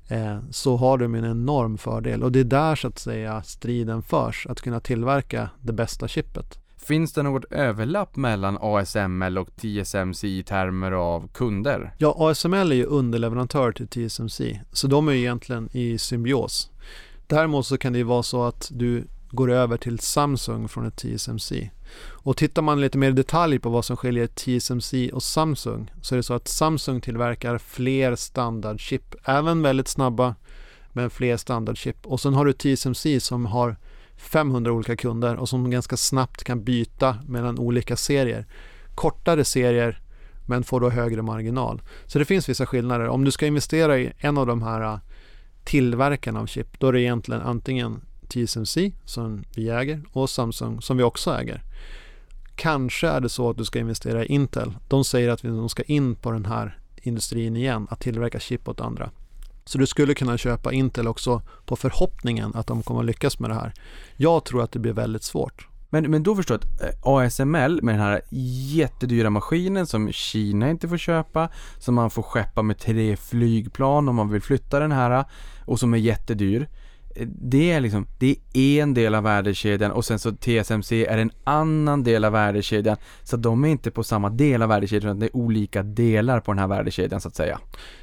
eh, så har de en enorm fördel och det är där så att säga striden förs, att kunna tillverka det bästa chippet. Finns det något överlapp mellan ASML och TSMC i termer av kunder? Ja, ASML är ju underleverantör till TSMC, så de är ju egentligen i symbios. Däremot så kan det ju vara så att du går över till Samsung från ett TSMC. Och tittar man lite mer i detalj på vad som skiljer TSMC och Samsung så är det så att Samsung tillverkar fler standardchip, även väldigt snabba men fler standardchip. Och sen har du TSMC som har 500 olika kunder och som ganska snabbt kan byta mellan olika serier. Kortare serier men får då högre marginal. Så det finns vissa skillnader. Om du ska investera i en av de här äh, tillverkarna av chip, då är det egentligen antingen TSMC som vi äger och Samsung som vi också äger. Kanske är det så att du ska investera i Intel. De säger att de ska in på den här industrin igen, att tillverka chip åt andra. Så du skulle kunna köpa Intel också på förhoppningen att de kommer att lyckas med det här. Jag tror att det blir väldigt svårt. Men, men då förstår jag att eh, ASML med den här jättedyra maskinen som Kina inte får köpa, som man får skeppa med tre flygplan om man vill flytta den här eh, och som är jättedyr det är liksom, det är en del av värdekedjan och sen så TSMC är en annan del av värdekedjan. Så de är inte på samma del av värdekedjan, utan det är olika delar på den här värdekedjan så att säga.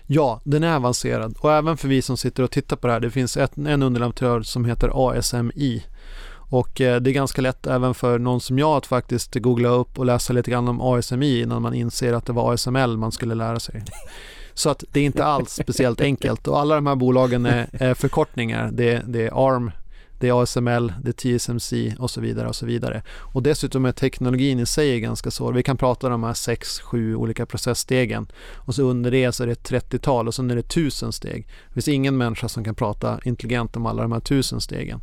Ja, den är avancerad och även för vi som sitter och tittar på det här, det finns ett, en underleverantör som heter ASMI. Och eh, det är ganska lätt även för någon som jag att faktiskt googla upp och läsa lite grann om ASMI innan man inser att det var ASML man skulle lära sig. Så att det är inte alls speciellt enkelt och alla de här bolagen är, är förkortningar. Det, det, är ARM, det är ASML, det är TSMC och så vidare och så vidare. Och dessutom är teknologin i sig ganska svår. Vi kan prata om de här sex, sju olika processstegen och så under det så är det ett 30-tal och sen är det tusen steg. Det finns ingen människa som kan prata intelligent om alla de här tusen stegen.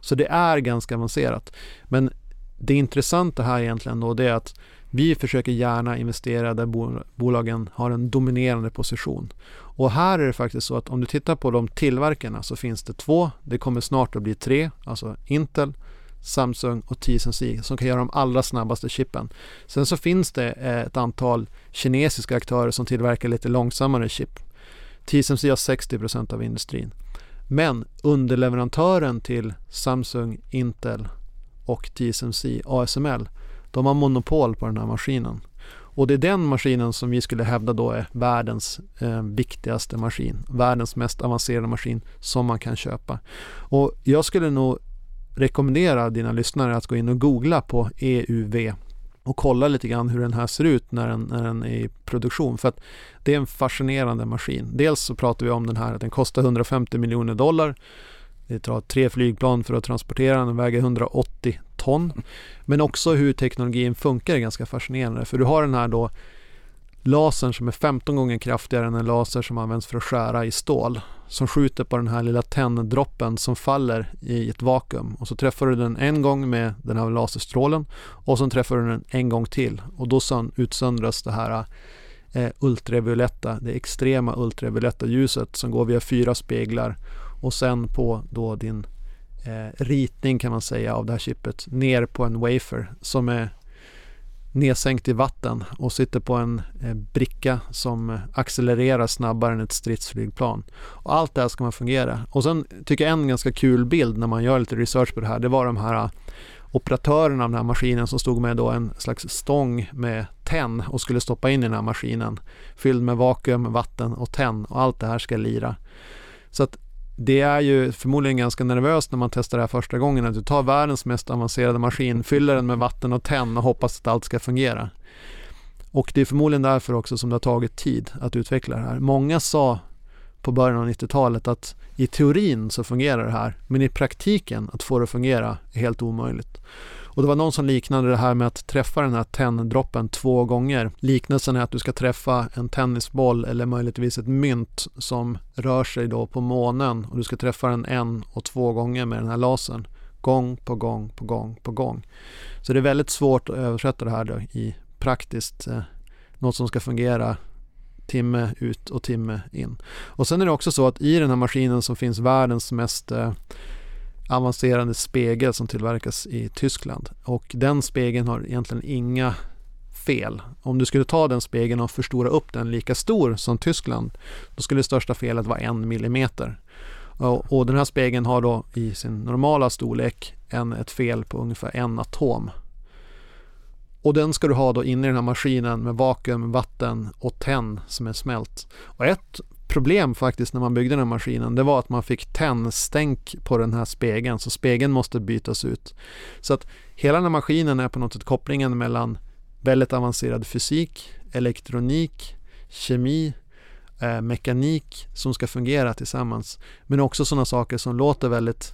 Så det är ganska avancerat. Men det intressanta här egentligen då det är att vi försöker gärna investera där bolagen har en dominerande position. Och här är det faktiskt så att om du tittar på de tillverkarna så finns det två. Det kommer snart att bli tre, alltså Intel, Samsung och TSMC som kan göra de allra snabbaste chippen. Sen så finns det eh, ett antal kinesiska aktörer som tillverkar lite långsammare chip. TSMC har 60% av industrin. Men underleverantören till Samsung, Intel och TSMC, ASML, de har monopol på den här maskinen. Och det är den maskinen som vi skulle hävda då är världens eh, viktigaste maskin. Världens mest avancerade maskin som man kan köpa. Och jag skulle nog rekommendera dina lyssnare att gå in och googla på EUV och kolla lite grann hur den här ser ut när den, när den är i produktion. För att det är en fascinerande maskin. Dels så pratar vi om den här att den kostar 150 miljoner dollar. Det tar tre flygplan för att transportera den, den väger 180 ton. Men också hur teknologin funkar är ganska fascinerande. För du har den här då lasern som är 15 gånger kraftigare än en laser som används för att skära i stål. Som skjuter på den här lilla tänddroppen som faller i ett vakuum. Och så träffar du den en gång med den här laserstrålen och så träffar du den en gång till. Och då utsöndras det här eh, ultravioletta, det extrema ultravioletta ljuset som går via fyra speglar och sen på då din eh, ritning kan man säga av det här chippet ner på en wafer som är nedsänkt i vatten och sitter på en eh, bricka som accelererar snabbare än ett stridsflygplan. Och allt det här ska man fungera. Och sen tycker jag en ganska kul bild när man gör lite research på det här, det var de här eh, operatörerna av den här maskinen som stod med då en slags stång med tenn och skulle stoppa in i den här maskinen. Fylld med vakuum, vatten och tenn och allt det här ska lira. Så att det är ju förmodligen ganska nervöst när man testar det här första gången att du tar världens mest avancerade maskin, fyller den med vatten och tenn och hoppas att allt ska fungera. Och det är förmodligen därför också som det har tagit tid att utveckla det här. Många sa på början av 90-talet att i teorin så fungerar det här, men i praktiken att få det att fungera är helt omöjligt. Och det var någon som liknade det här med att träffa den här tenndroppen två gånger. Liknelsen är att du ska träffa en tennisboll eller möjligtvis ett mynt som rör sig då på månen och du ska träffa den en och två gånger med den här lasern. Gång på gång på gång på gång. Så det är väldigt svårt att översätta det här då i praktiskt eh, något som ska fungera timme ut och timme in. Och sen är det också så att i den här maskinen som finns världens mest eh, avancerade spegel som tillverkas i Tyskland. Och den spegeln har egentligen inga fel. Om du skulle ta den spegeln och förstora upp den lika stor som Tyskland, då skulle det största felet vara en millimeter. Och, och den här spegeln har då i sin normala storlek en, ett fel på ungefär en atom. Och den ska du ha då inne i den här maskinen med vakuum, vatten och tenn som är smält. Och ett problem faktiskt när man byggde den här maskinen det var att man fick tändstänk på den här spegeln så spegeln måste bytas ut. Så att hela den här maskinen är på något sätt kopplingen mellan väldigt avancerad fysik, elektronik, kemi, eh, mekanik som ska fungera tillsammans. Men också sådana saker som låter väldigt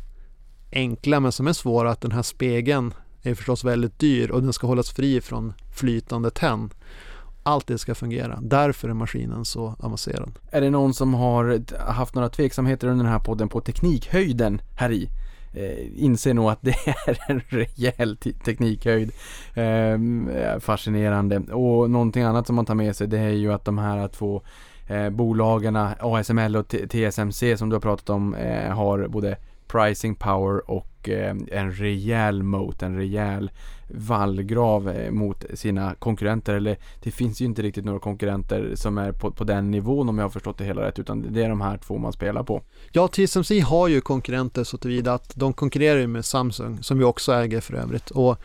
enkla men som är svåra att den här spegeln är förstås väldigt dyr och den ska hållas fri från flytande tenn. Allt det ska fungera. Därför är maskinen så avancerad. Är det någon som har haft några tveksamheter under den här podden på teknikhöjden här i? Eh, inser nog att det [LAUGHS] är en rejäl teknikhöjd. Eh, fascinerande. Och någonting annat som man tar med sig det är ju att de här två eh, bolagen ASML och TSMC som du har pratat om eh, har både pricing power och eh, en rejäl moat, en rejäl vallgrav eh, mot sina konkurrenter. Eller det finns ju inte riktigt några konkurrenter som är på, på den nivån om jag har förstått det hela rätt utan det är de här två man spelar på. Ja, TSMC har ju konkurrenter så tillvida att de konkurrerar ju med Samsung som vi också äger för övrigt. Och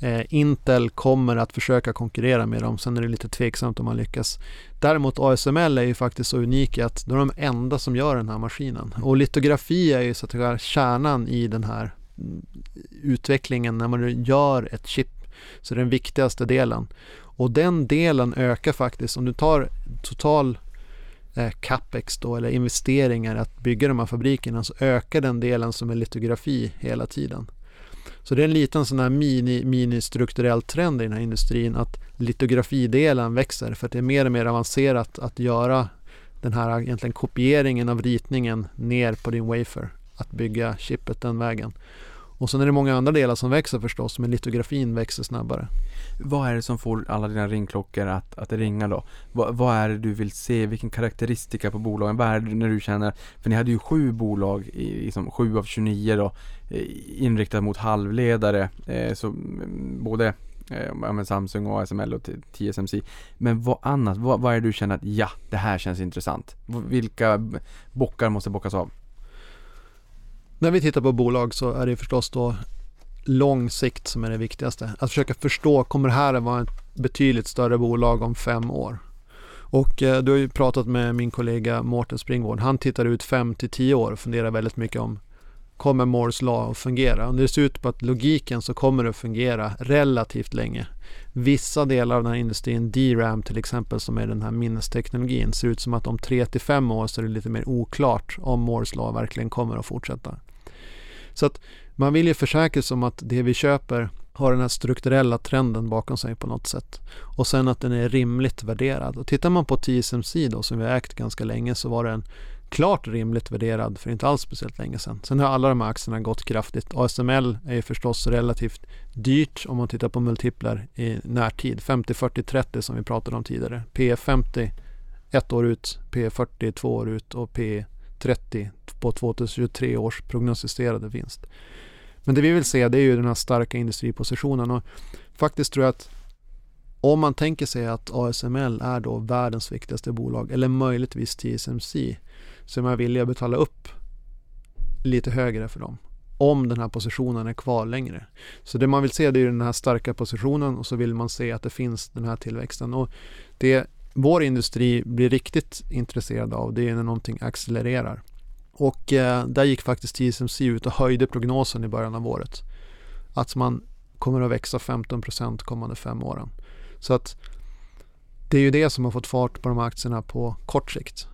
Eh, Intel kommer att försöka konkurrera med dem, sen är det lite tveksamt om man lyckas. Däremot ASML är ju faktiskt så unika att de är de enda som gör den här maskinen. Och litografi är ju så att säga kärnan i den här mm, utvecklingen när man gör ett chip. Så det är den viktigaste delen. Och den delen ökar faktiskt, om du tar total eh, capex då, eller investeringar att bygga de här fabrikerna så ökar den delen som är litografi hela tiden. Så det är en liten sån här mini, mini-strukturell trend i den här industrin att litografidelen växer för att det är mer och mer avancerat att göra den här egentligen kopieringen av ritningen ner på din wafer. Att bygga chippet den vägen. Och sen är det många andra delar som växer förstås, men litografin växer snabbare. Vad är det som får alla dina ringklockor att, att ringa då? Vad, vad är det du vill se? Vilken karaktäristika på bolagen? Vad är det när du känner, för ni hade ju sju bolag, i, liksom sju av 29 då, eh, inriktat mot halvledare, eh, så mm, både eh, Samsung och ASML och TSMC. Men vad annat, vad, vad är det du känner att ja, det här känns intressant? Vilka bockar måste bockas av? När vi tittar på bolag så är det förstås då lång sikt som är det viktigaste. Att försöka förstå, kommer det här att vara ett betydligt större bolag om fem år? Och eh, du har ju pratat med min kollega Mårten Springvård. Han tittar ut fem till tio år och funderar väldigt mycket om kommer Moores lag att fungera? Om det ser ut på att logiken så kommer det att fungera relativt länge. Vissa delar av den här industrin, DRAM till exempel som är den här minnesteknologin, ser ut som att om 3 till 5 år så är det lite mer oklart om Moores lag verkligen kommer att fortsätta. Så att man vill ju försäkra sig om att det vi köper har den här strukturella trenden bakom sig på något sätt. Och sen att den är rimligt värderad. Och tittar man på TSMC då som vi har ägt ganska länge så var den klart rimligt värderad för inte alls speciellt länge sedan. Sen har alla de här aktierna gått kraftigt. ASML är ju förstås relativt dyrt om man tittar på multiplar i närtid. 50, 40, 30 som vi pratade om tidigare. P 50 ett år ut, P 40 två år ut och P 30 på 2023 års prognostiserade vinst. Men det vi vill se det är ju den här starka industripositionen och faktiskt tror jag att om man tänker sig att ASML är då världens viktigaste bolag eller möjligtvis TSMC så är man villig att betala upp lite högre för dem. om den här positionen är kvar längre. Så det man vill se det är den här starka positionen och så vill man se att det finns den här tillväxten. Och det vår industri blir riktigt intresserad av det är när någonting accelererar. Och eh, där gick faktiskt TSMC ut och höjde prognosen i början av året. Att man kommer att växa 15% kommande fem åren. Så att det är ju det som har fått fart på de här aktierna på kort sikt.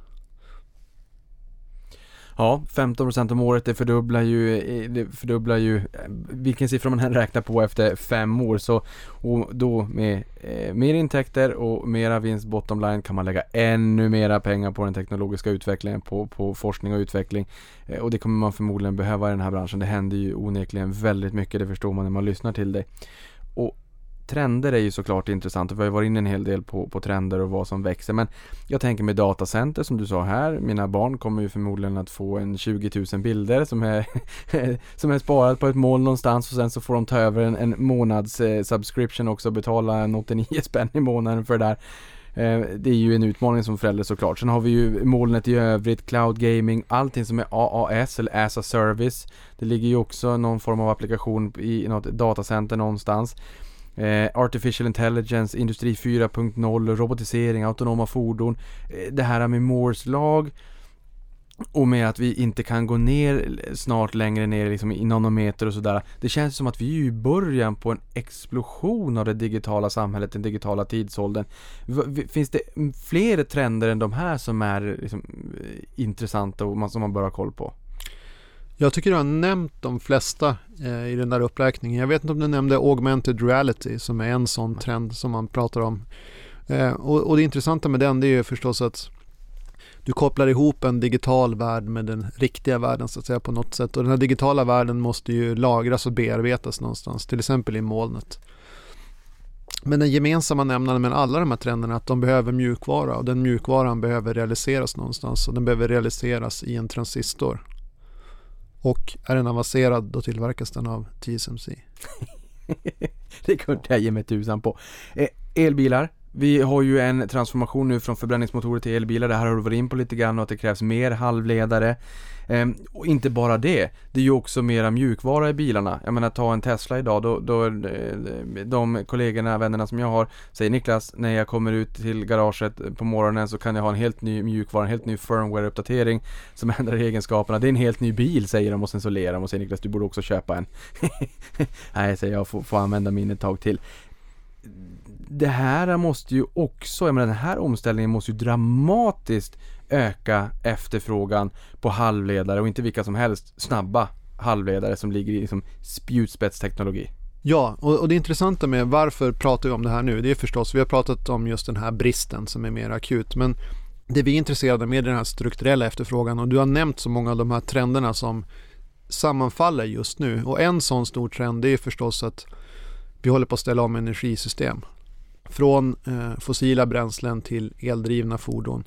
Ja, 15% om året, det fördubblar ju, eh, det fördubblar ju eh, vilken siffra man än räknar på efter fem år. Så, och då med eh, mer intäkter och mera vinst bottom line kan man lägga ännu mera pengar på den teknologiska utvecklingen, på, på forskning och utveckling. Eh, och det kommer man förmodligen behöva i den här branschen. Det händer ju onekligen väldigt mycket, det förstår man när man lyssnar till dig. Trender är ju såklart intressant och vi har ju varit inne en hel del på, på trender och vad som växer. Men jag tänker med datacenter som du sa här. Mina barn kommer ju förmodligen att få en 20 000 bilder som är, [LAUGHS] som är sparat på ett moln någonstans och sen så får de ta över en, en månads eh, subscription också och betala en 89 spänn i månaden för det där. Eh, det är ju en utmaning som förälder såklart. Sen har vi ju molnet i övrigt, cloud gaming, allting som är AAS eller as a service. Det ligger ju också någon form av applikation i något datacenter någonstans. Eh, Artificial Intelligence, Industri 4.0, robotisering, autonoma fordon. Eh, det här med Moores lag och med att vi inte kan gå ner snart längre ner liksom i nanometer och sådär. Det känns som att vi är i början på en explosion av det digitala samhället, den digitala tidsåldern. Finns det fler trender än de här som är liksom, eh, intressanta och som man bör ha koll på? Jag tycker du har nämnt de flesta eh, i den där uppräkningen. Jag vet inte om du nämnde augmented reality som är en sån trend som man pratar om. Eh, och, och, det intressanta med den det är ju förstås att du kopplar ihop en digital värld med den riktiga världen så att säga på något sätt. Och den här digitala världen måste ju lagras och bearbetas någonstans, till exempel i molnet. Men den gemensamma nämnaren med alla de här trenderna är att de behöver mjukvara och den mjukvaran behöver realiseras någonstans och den behöver realiseras i en transistor. Och är den avancerad då tillverkas den av TSMC. [LAUGHS] det kunde jag ge mig tusan på. Eh, elbilar. Vi har ju en transformation nu från förbränningsmotorer till elbilar. Det här har du varit in på lite grann och att det krävs mer halvledare. Ehm, och inte bara det, det är ju också mera mjukvara i bilarna. Jag menar ta en Tesla idag, då, då eh, de kollegorna, vännerna som jag har säger Niklas, när jag kommer ut till garaget eh, på morgonen så kan jag ha en helt ny mjukvara, en helt ny firmware-uppdatering som ändrar egenskaperna. Det är en helt ny bil säger de och sen så ler de och säger Niklas du borde också köpa en. [LAUGHS] Nej, säger jag, får, får använda min ett tag till det här måste ju också, jag menar den här omställningen måste ju dramatiskt öka efterfrågan på halvledare och inte vilka som helst snabba halvledare som ligger i liksom spjutspetsteknologi. Ja, och, och det intressanta med varför pratar vi om det här nu, det är förstås, vi har pratat om just den här bristen som är mer akut, men det vi är intresserade med är den här strukturella efterfrågan och du har nämnt så många av de här trenderna som sammanfaller just nu och en sån stor trend det är förstås att vi håller på att ställa om energisystem från eh, fossila bränslen till eldrivna fordon.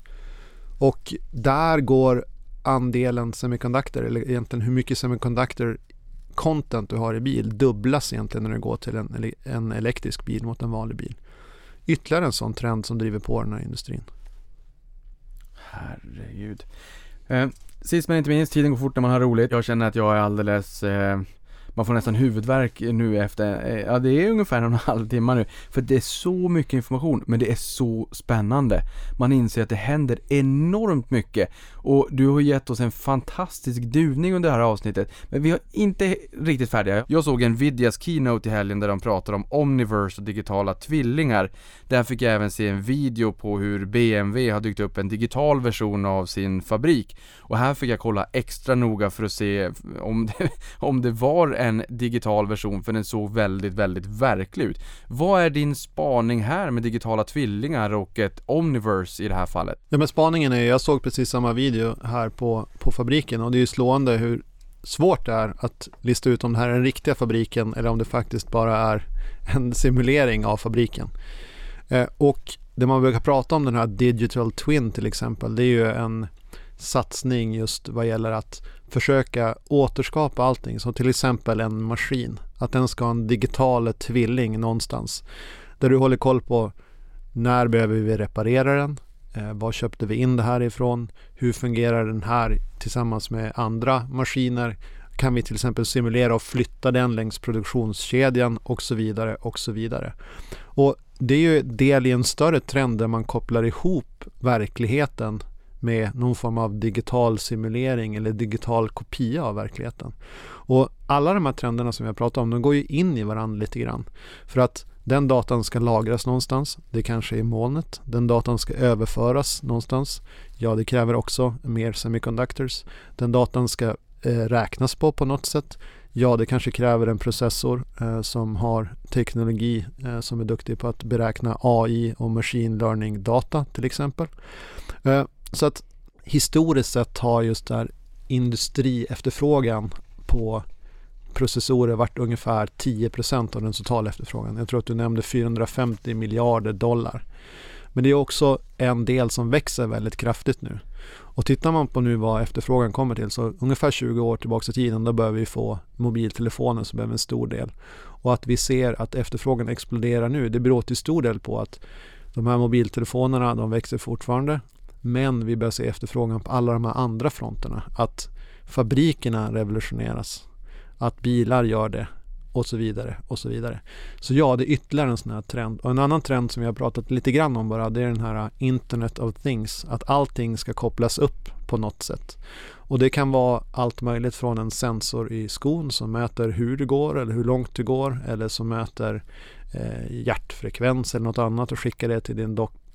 Och där går andelen semiconductor, eller egentligen hur mycket semiconductor content du har i bil dubblas egentligen när du går till en, en elektrisk bil mot en vanlig bil. Ytterligare en sån trend som driver på den här industrin. Herregud. Eh, sist men inte minst, tiden går fort när man har roligt. Jag känner att jag är alldeles eh, man får nästan huvudvärk nu efter, eh, ja det är ungefär en halv timme nu. För det är så mycket information, men det är så spännande. Man inser att det händer enormt mycket. Och du har gett oss en fantastisk duvning under det här avsnittet. Men vi har inte riktigt färdiga. Jag såg en Nvidias keynote i helgen där de pratar om Omniverse och digitala tvillingar. Där fick jag även se en video på hur BMW har dykt upp en digital version av sin fabrik. Och här fick jag kolla extra noga för att se om det, [LAUGHS] om det var en en digital version för den såg väldigt, väldigt verklig ut. Vad är din spaning här med digitala tvillingar och ett Omniverse i det här fallet? Ja men spaningen är, jag såg precis samma video här på, på fabriken och det är ju slående hur svårt det är att lista ut om det här är den riktiga fabriken eller om det faktiskt bara är en simulering av fabriken. Eh, och det man brukar prata om den här digital twin till exempel, det är ju en satsning just vad gäller att försöka återskapa allting. Som till exempel en maskin. Att den ska ha en digital tvilling någonstans. Där du håller koll på när behöver vi reparera den? Eh, var köpte vi in det här ifrån? Hur fungerar den här tillsammans med andra maskiner? kan vi till exempel simulera och flytta den längs produktionskedjan och så vidare och så vidare. Och det är ju del i en större trend där man kopplar ihop verkligheten med någon form av digital simulering eller digital kopia av verkligheten. Och alla de här trenderna som jag pratar om, de går ju in i varandra lite grann. För att den datan ska lagras någonstans. Det kanske är i molnet. Den datan ska överföras någonstans. Ja, det kräver också mer semiconductors. Den datan ska eh, räknas på på något sätt. Ja, det kanske kräver en processor eh, som har teknologi eh, som är duktig på att beräkna AI och machine learning data till exempel. Eh, så att historiskt sett har just där industriefterfrågan på processorer varit ungefär 10% av den totala efterfrågan. Jag tror att du nämnde 450 miljarder dollar. Men det är också en del som växer väldigt kraftigt nu. Och tittar man på nu vad efterfrågan kommer till så ungefär 20 år tillbaka i tiden då börjar vi få mobiltelefoner som är en stor del. Och att vi ser att efterfrågan exploderar nu det beror till stor del på att de här mobiltelefonerna de växer fortfarande men vi börjar se efterfrågan på alla de här andra fronterna. Att fabrikerna revolutioneras, att bilar gör det och så vidare och så vidare. Så ja, det är ytterligare en sån här trend. Och en annan trend som vi har pratat lite grann om bara, det är den här Internet of Things. Att allting ska kopplas upp på något sätt. Och det kan vara allt möjligt från en sensor i skon som mäter hur det går eller hur långt det går eller som mäter eh, hjärtfrekvens eller något annat och skickar det till din doktor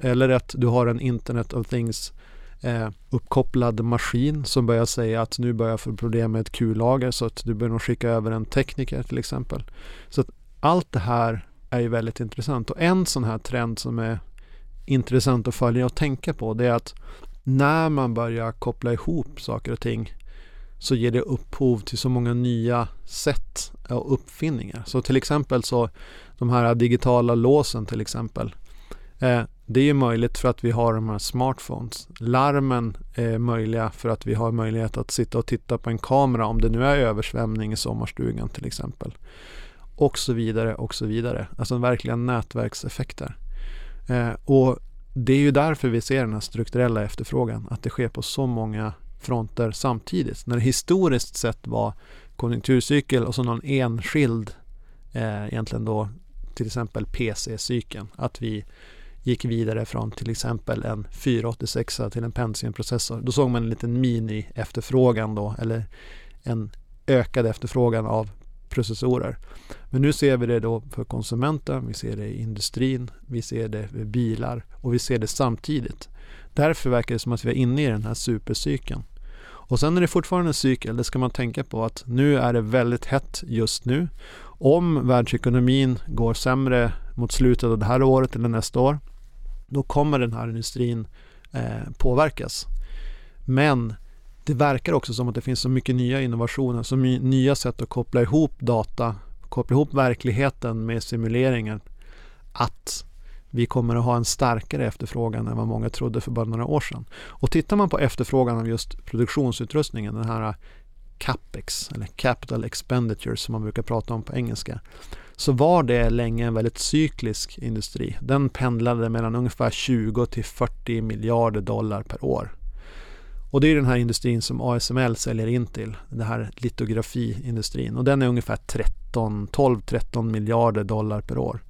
eller att du har en Internet of Things eh, uppkopplad maskin som börjar säga att nu börjar jag få problem med ett kullager så att du bör nog skicka över en tekniker till exempel. Så att allt det här är ju väldigt intressant och en sån här trend som är intressant att följa och tänka på det är att när man börjar koppla ihop saker och ting så ger det upphov till så många nya sätt och uppfinningar. Så till exempel så de här digitala låsen till exempel Eh, det är ju möjligt för att vi har de här smartphones. Larmen är möjliga för att vi har möjlighet att sitta och titta på en kamera om det nu är översvämning i sommarstugan till exempel. Och så vidare och så vidare. Alltså verkliga nätverkseffekter. Eh, och det är ju därför vi ser den här strukturella efterfrågan. Att det sker på så många fronter samtidigt. När det historiskt sett var konjunkturcykel och så någon enskild eh, egentligen då till exempel PC-cykeln. Att vi gick vidare från till exempel en 486 till en Pentium-processor. Då såg man en liten mini-efterfrågan då, eller en ökad efterfrågan av processorer. Men nu ser vi det då för konsumenten, vi ser det i industrin, vi ser det med bilar och vi ser det samtidigt. Därför verkar det som att vi är inne i den här supercykeln. Och sen är det fortfarande en cykel, det ska man tänka på att nu är det väldigt hett just nu. Om världsekonomin går sämre mot slutet av det här året eller nästa år då kommer den här industrin eh, påverkas. Men det verkar också som att det finns så mycket nya innovationer, så nya sätt att koppla ihop data, koppla ihop verkligheten med simuleringen att vi kommer att ha en starkare efterfrågan än vad många trodde för bara några år sedan. Och tittar man på efterfrågan av just produktionsutrustningen, den här eh, capex eller capital expenditure som man brukar prata om på engelska så var det länge en väldigt cyklisk industri. Den pendlade mellan ungefär 20 till 40 miljarder dollar per år. Och det är den här industrin som ASML säljer in till, den här litografiindustrin. Och den är ungefär 12-13 miljarder dollar per år.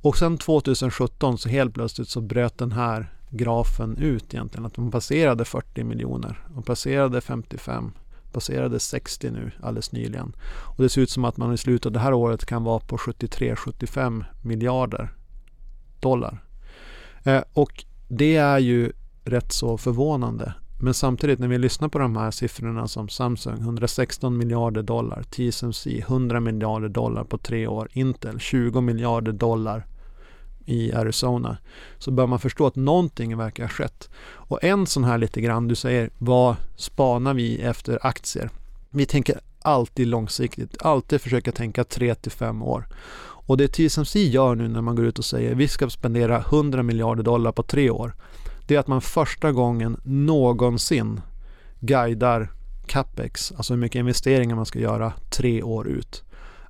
Och sen 2017 så helt plötsligt så bröt den här grafen ut egentligen. Att man passerade 40 miljoner och passerade 55 passerade 60 nu alldeles nyligen. Och det ser ut som att man i slutet av det här året kan vara på 73-75 miljarder dollar. Eh, och det är ju rätt så förvånande. Men samtidigt när vi lyssnar på de här siffrorna som Samsung 116 miljarder dollar, TSMC 100 miljarder dollar på tre år, Intel 20 miljarder dollar i Arizona så bör man förstå att någonting verkar ha skett. Och en sån här lite grann, du säger vad spanar vi efter aktier? Vi tänker alltid långsiktigt, alltid försöka tänka 3 till 5 år. Och det TSMC gör nu när man går ut och säger vi ska spendera 100 miljarder dollar på tre år. Det är att man första gången någonsin guidar capex, alltså hur mycket investeringar man ska göra tre år ut.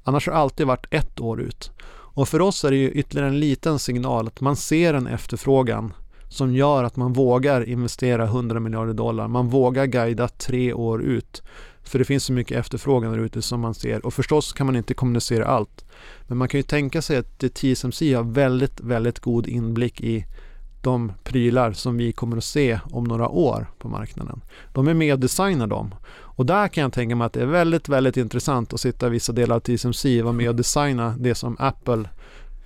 Annars har det alltid varit ett år ut. Och för oss är det ju ytterligare en liten signal att man ser en efterfrågan som gör att man vågar investera 100 miljarder dollar. Man vågar guida tre år ut För det finns så mycket efterfrågan där ute som man ser och förstås kan man inte kommunicera allt. Men man kan ju tänka sig att TSMC har väldigt, väldigt god inblick i de prylar som vi kommer att se om några år på marknaden. De är med och designar dem. Och där kan jag tänka mig att det är väldigt, väldigt intressant att sitta i vissa delar av TSMC och vara med och [LAUGHS] designa det som Apple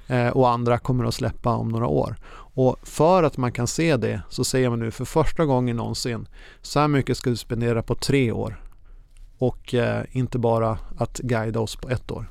eh, och andra kommer att släppa om några år. Och för att man kan se det så säger man nu för första gången någonsin så här mycket ska du spendera på tre år och eh, inte bara att guida oss på ett år.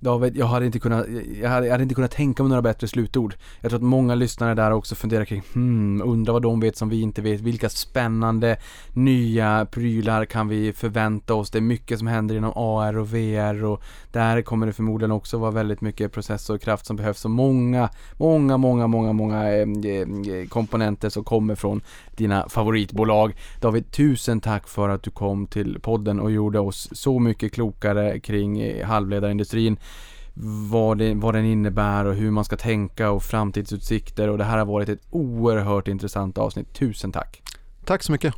David, jag hade inte kunnat, jag hade, jag hade inte kunnat tänka mig några bättre slutord. Jag tror att många lyssnare där också funderar kring, hmm, undrar vad de vet som vi inte vet. Vilka spännande nya prylar kan vi förvänta oss? Det är mycket som händer inom AR och VR och där kommer det förmodligen också vara väldigt mycket processorkraft som behövs och många, många, många, många, många eh, komponenter som kommer från dina favoritbolag. David, tusen tack för att du kom till podden och gjorde oss så mycket klokare kring eh, halvledarindustrin vad, det, vad den innebär och hur man ska tänka och framtidsutsikter och det här har varit ett oerhört intressant avsnitt. Tusen tack! Tack så mycket!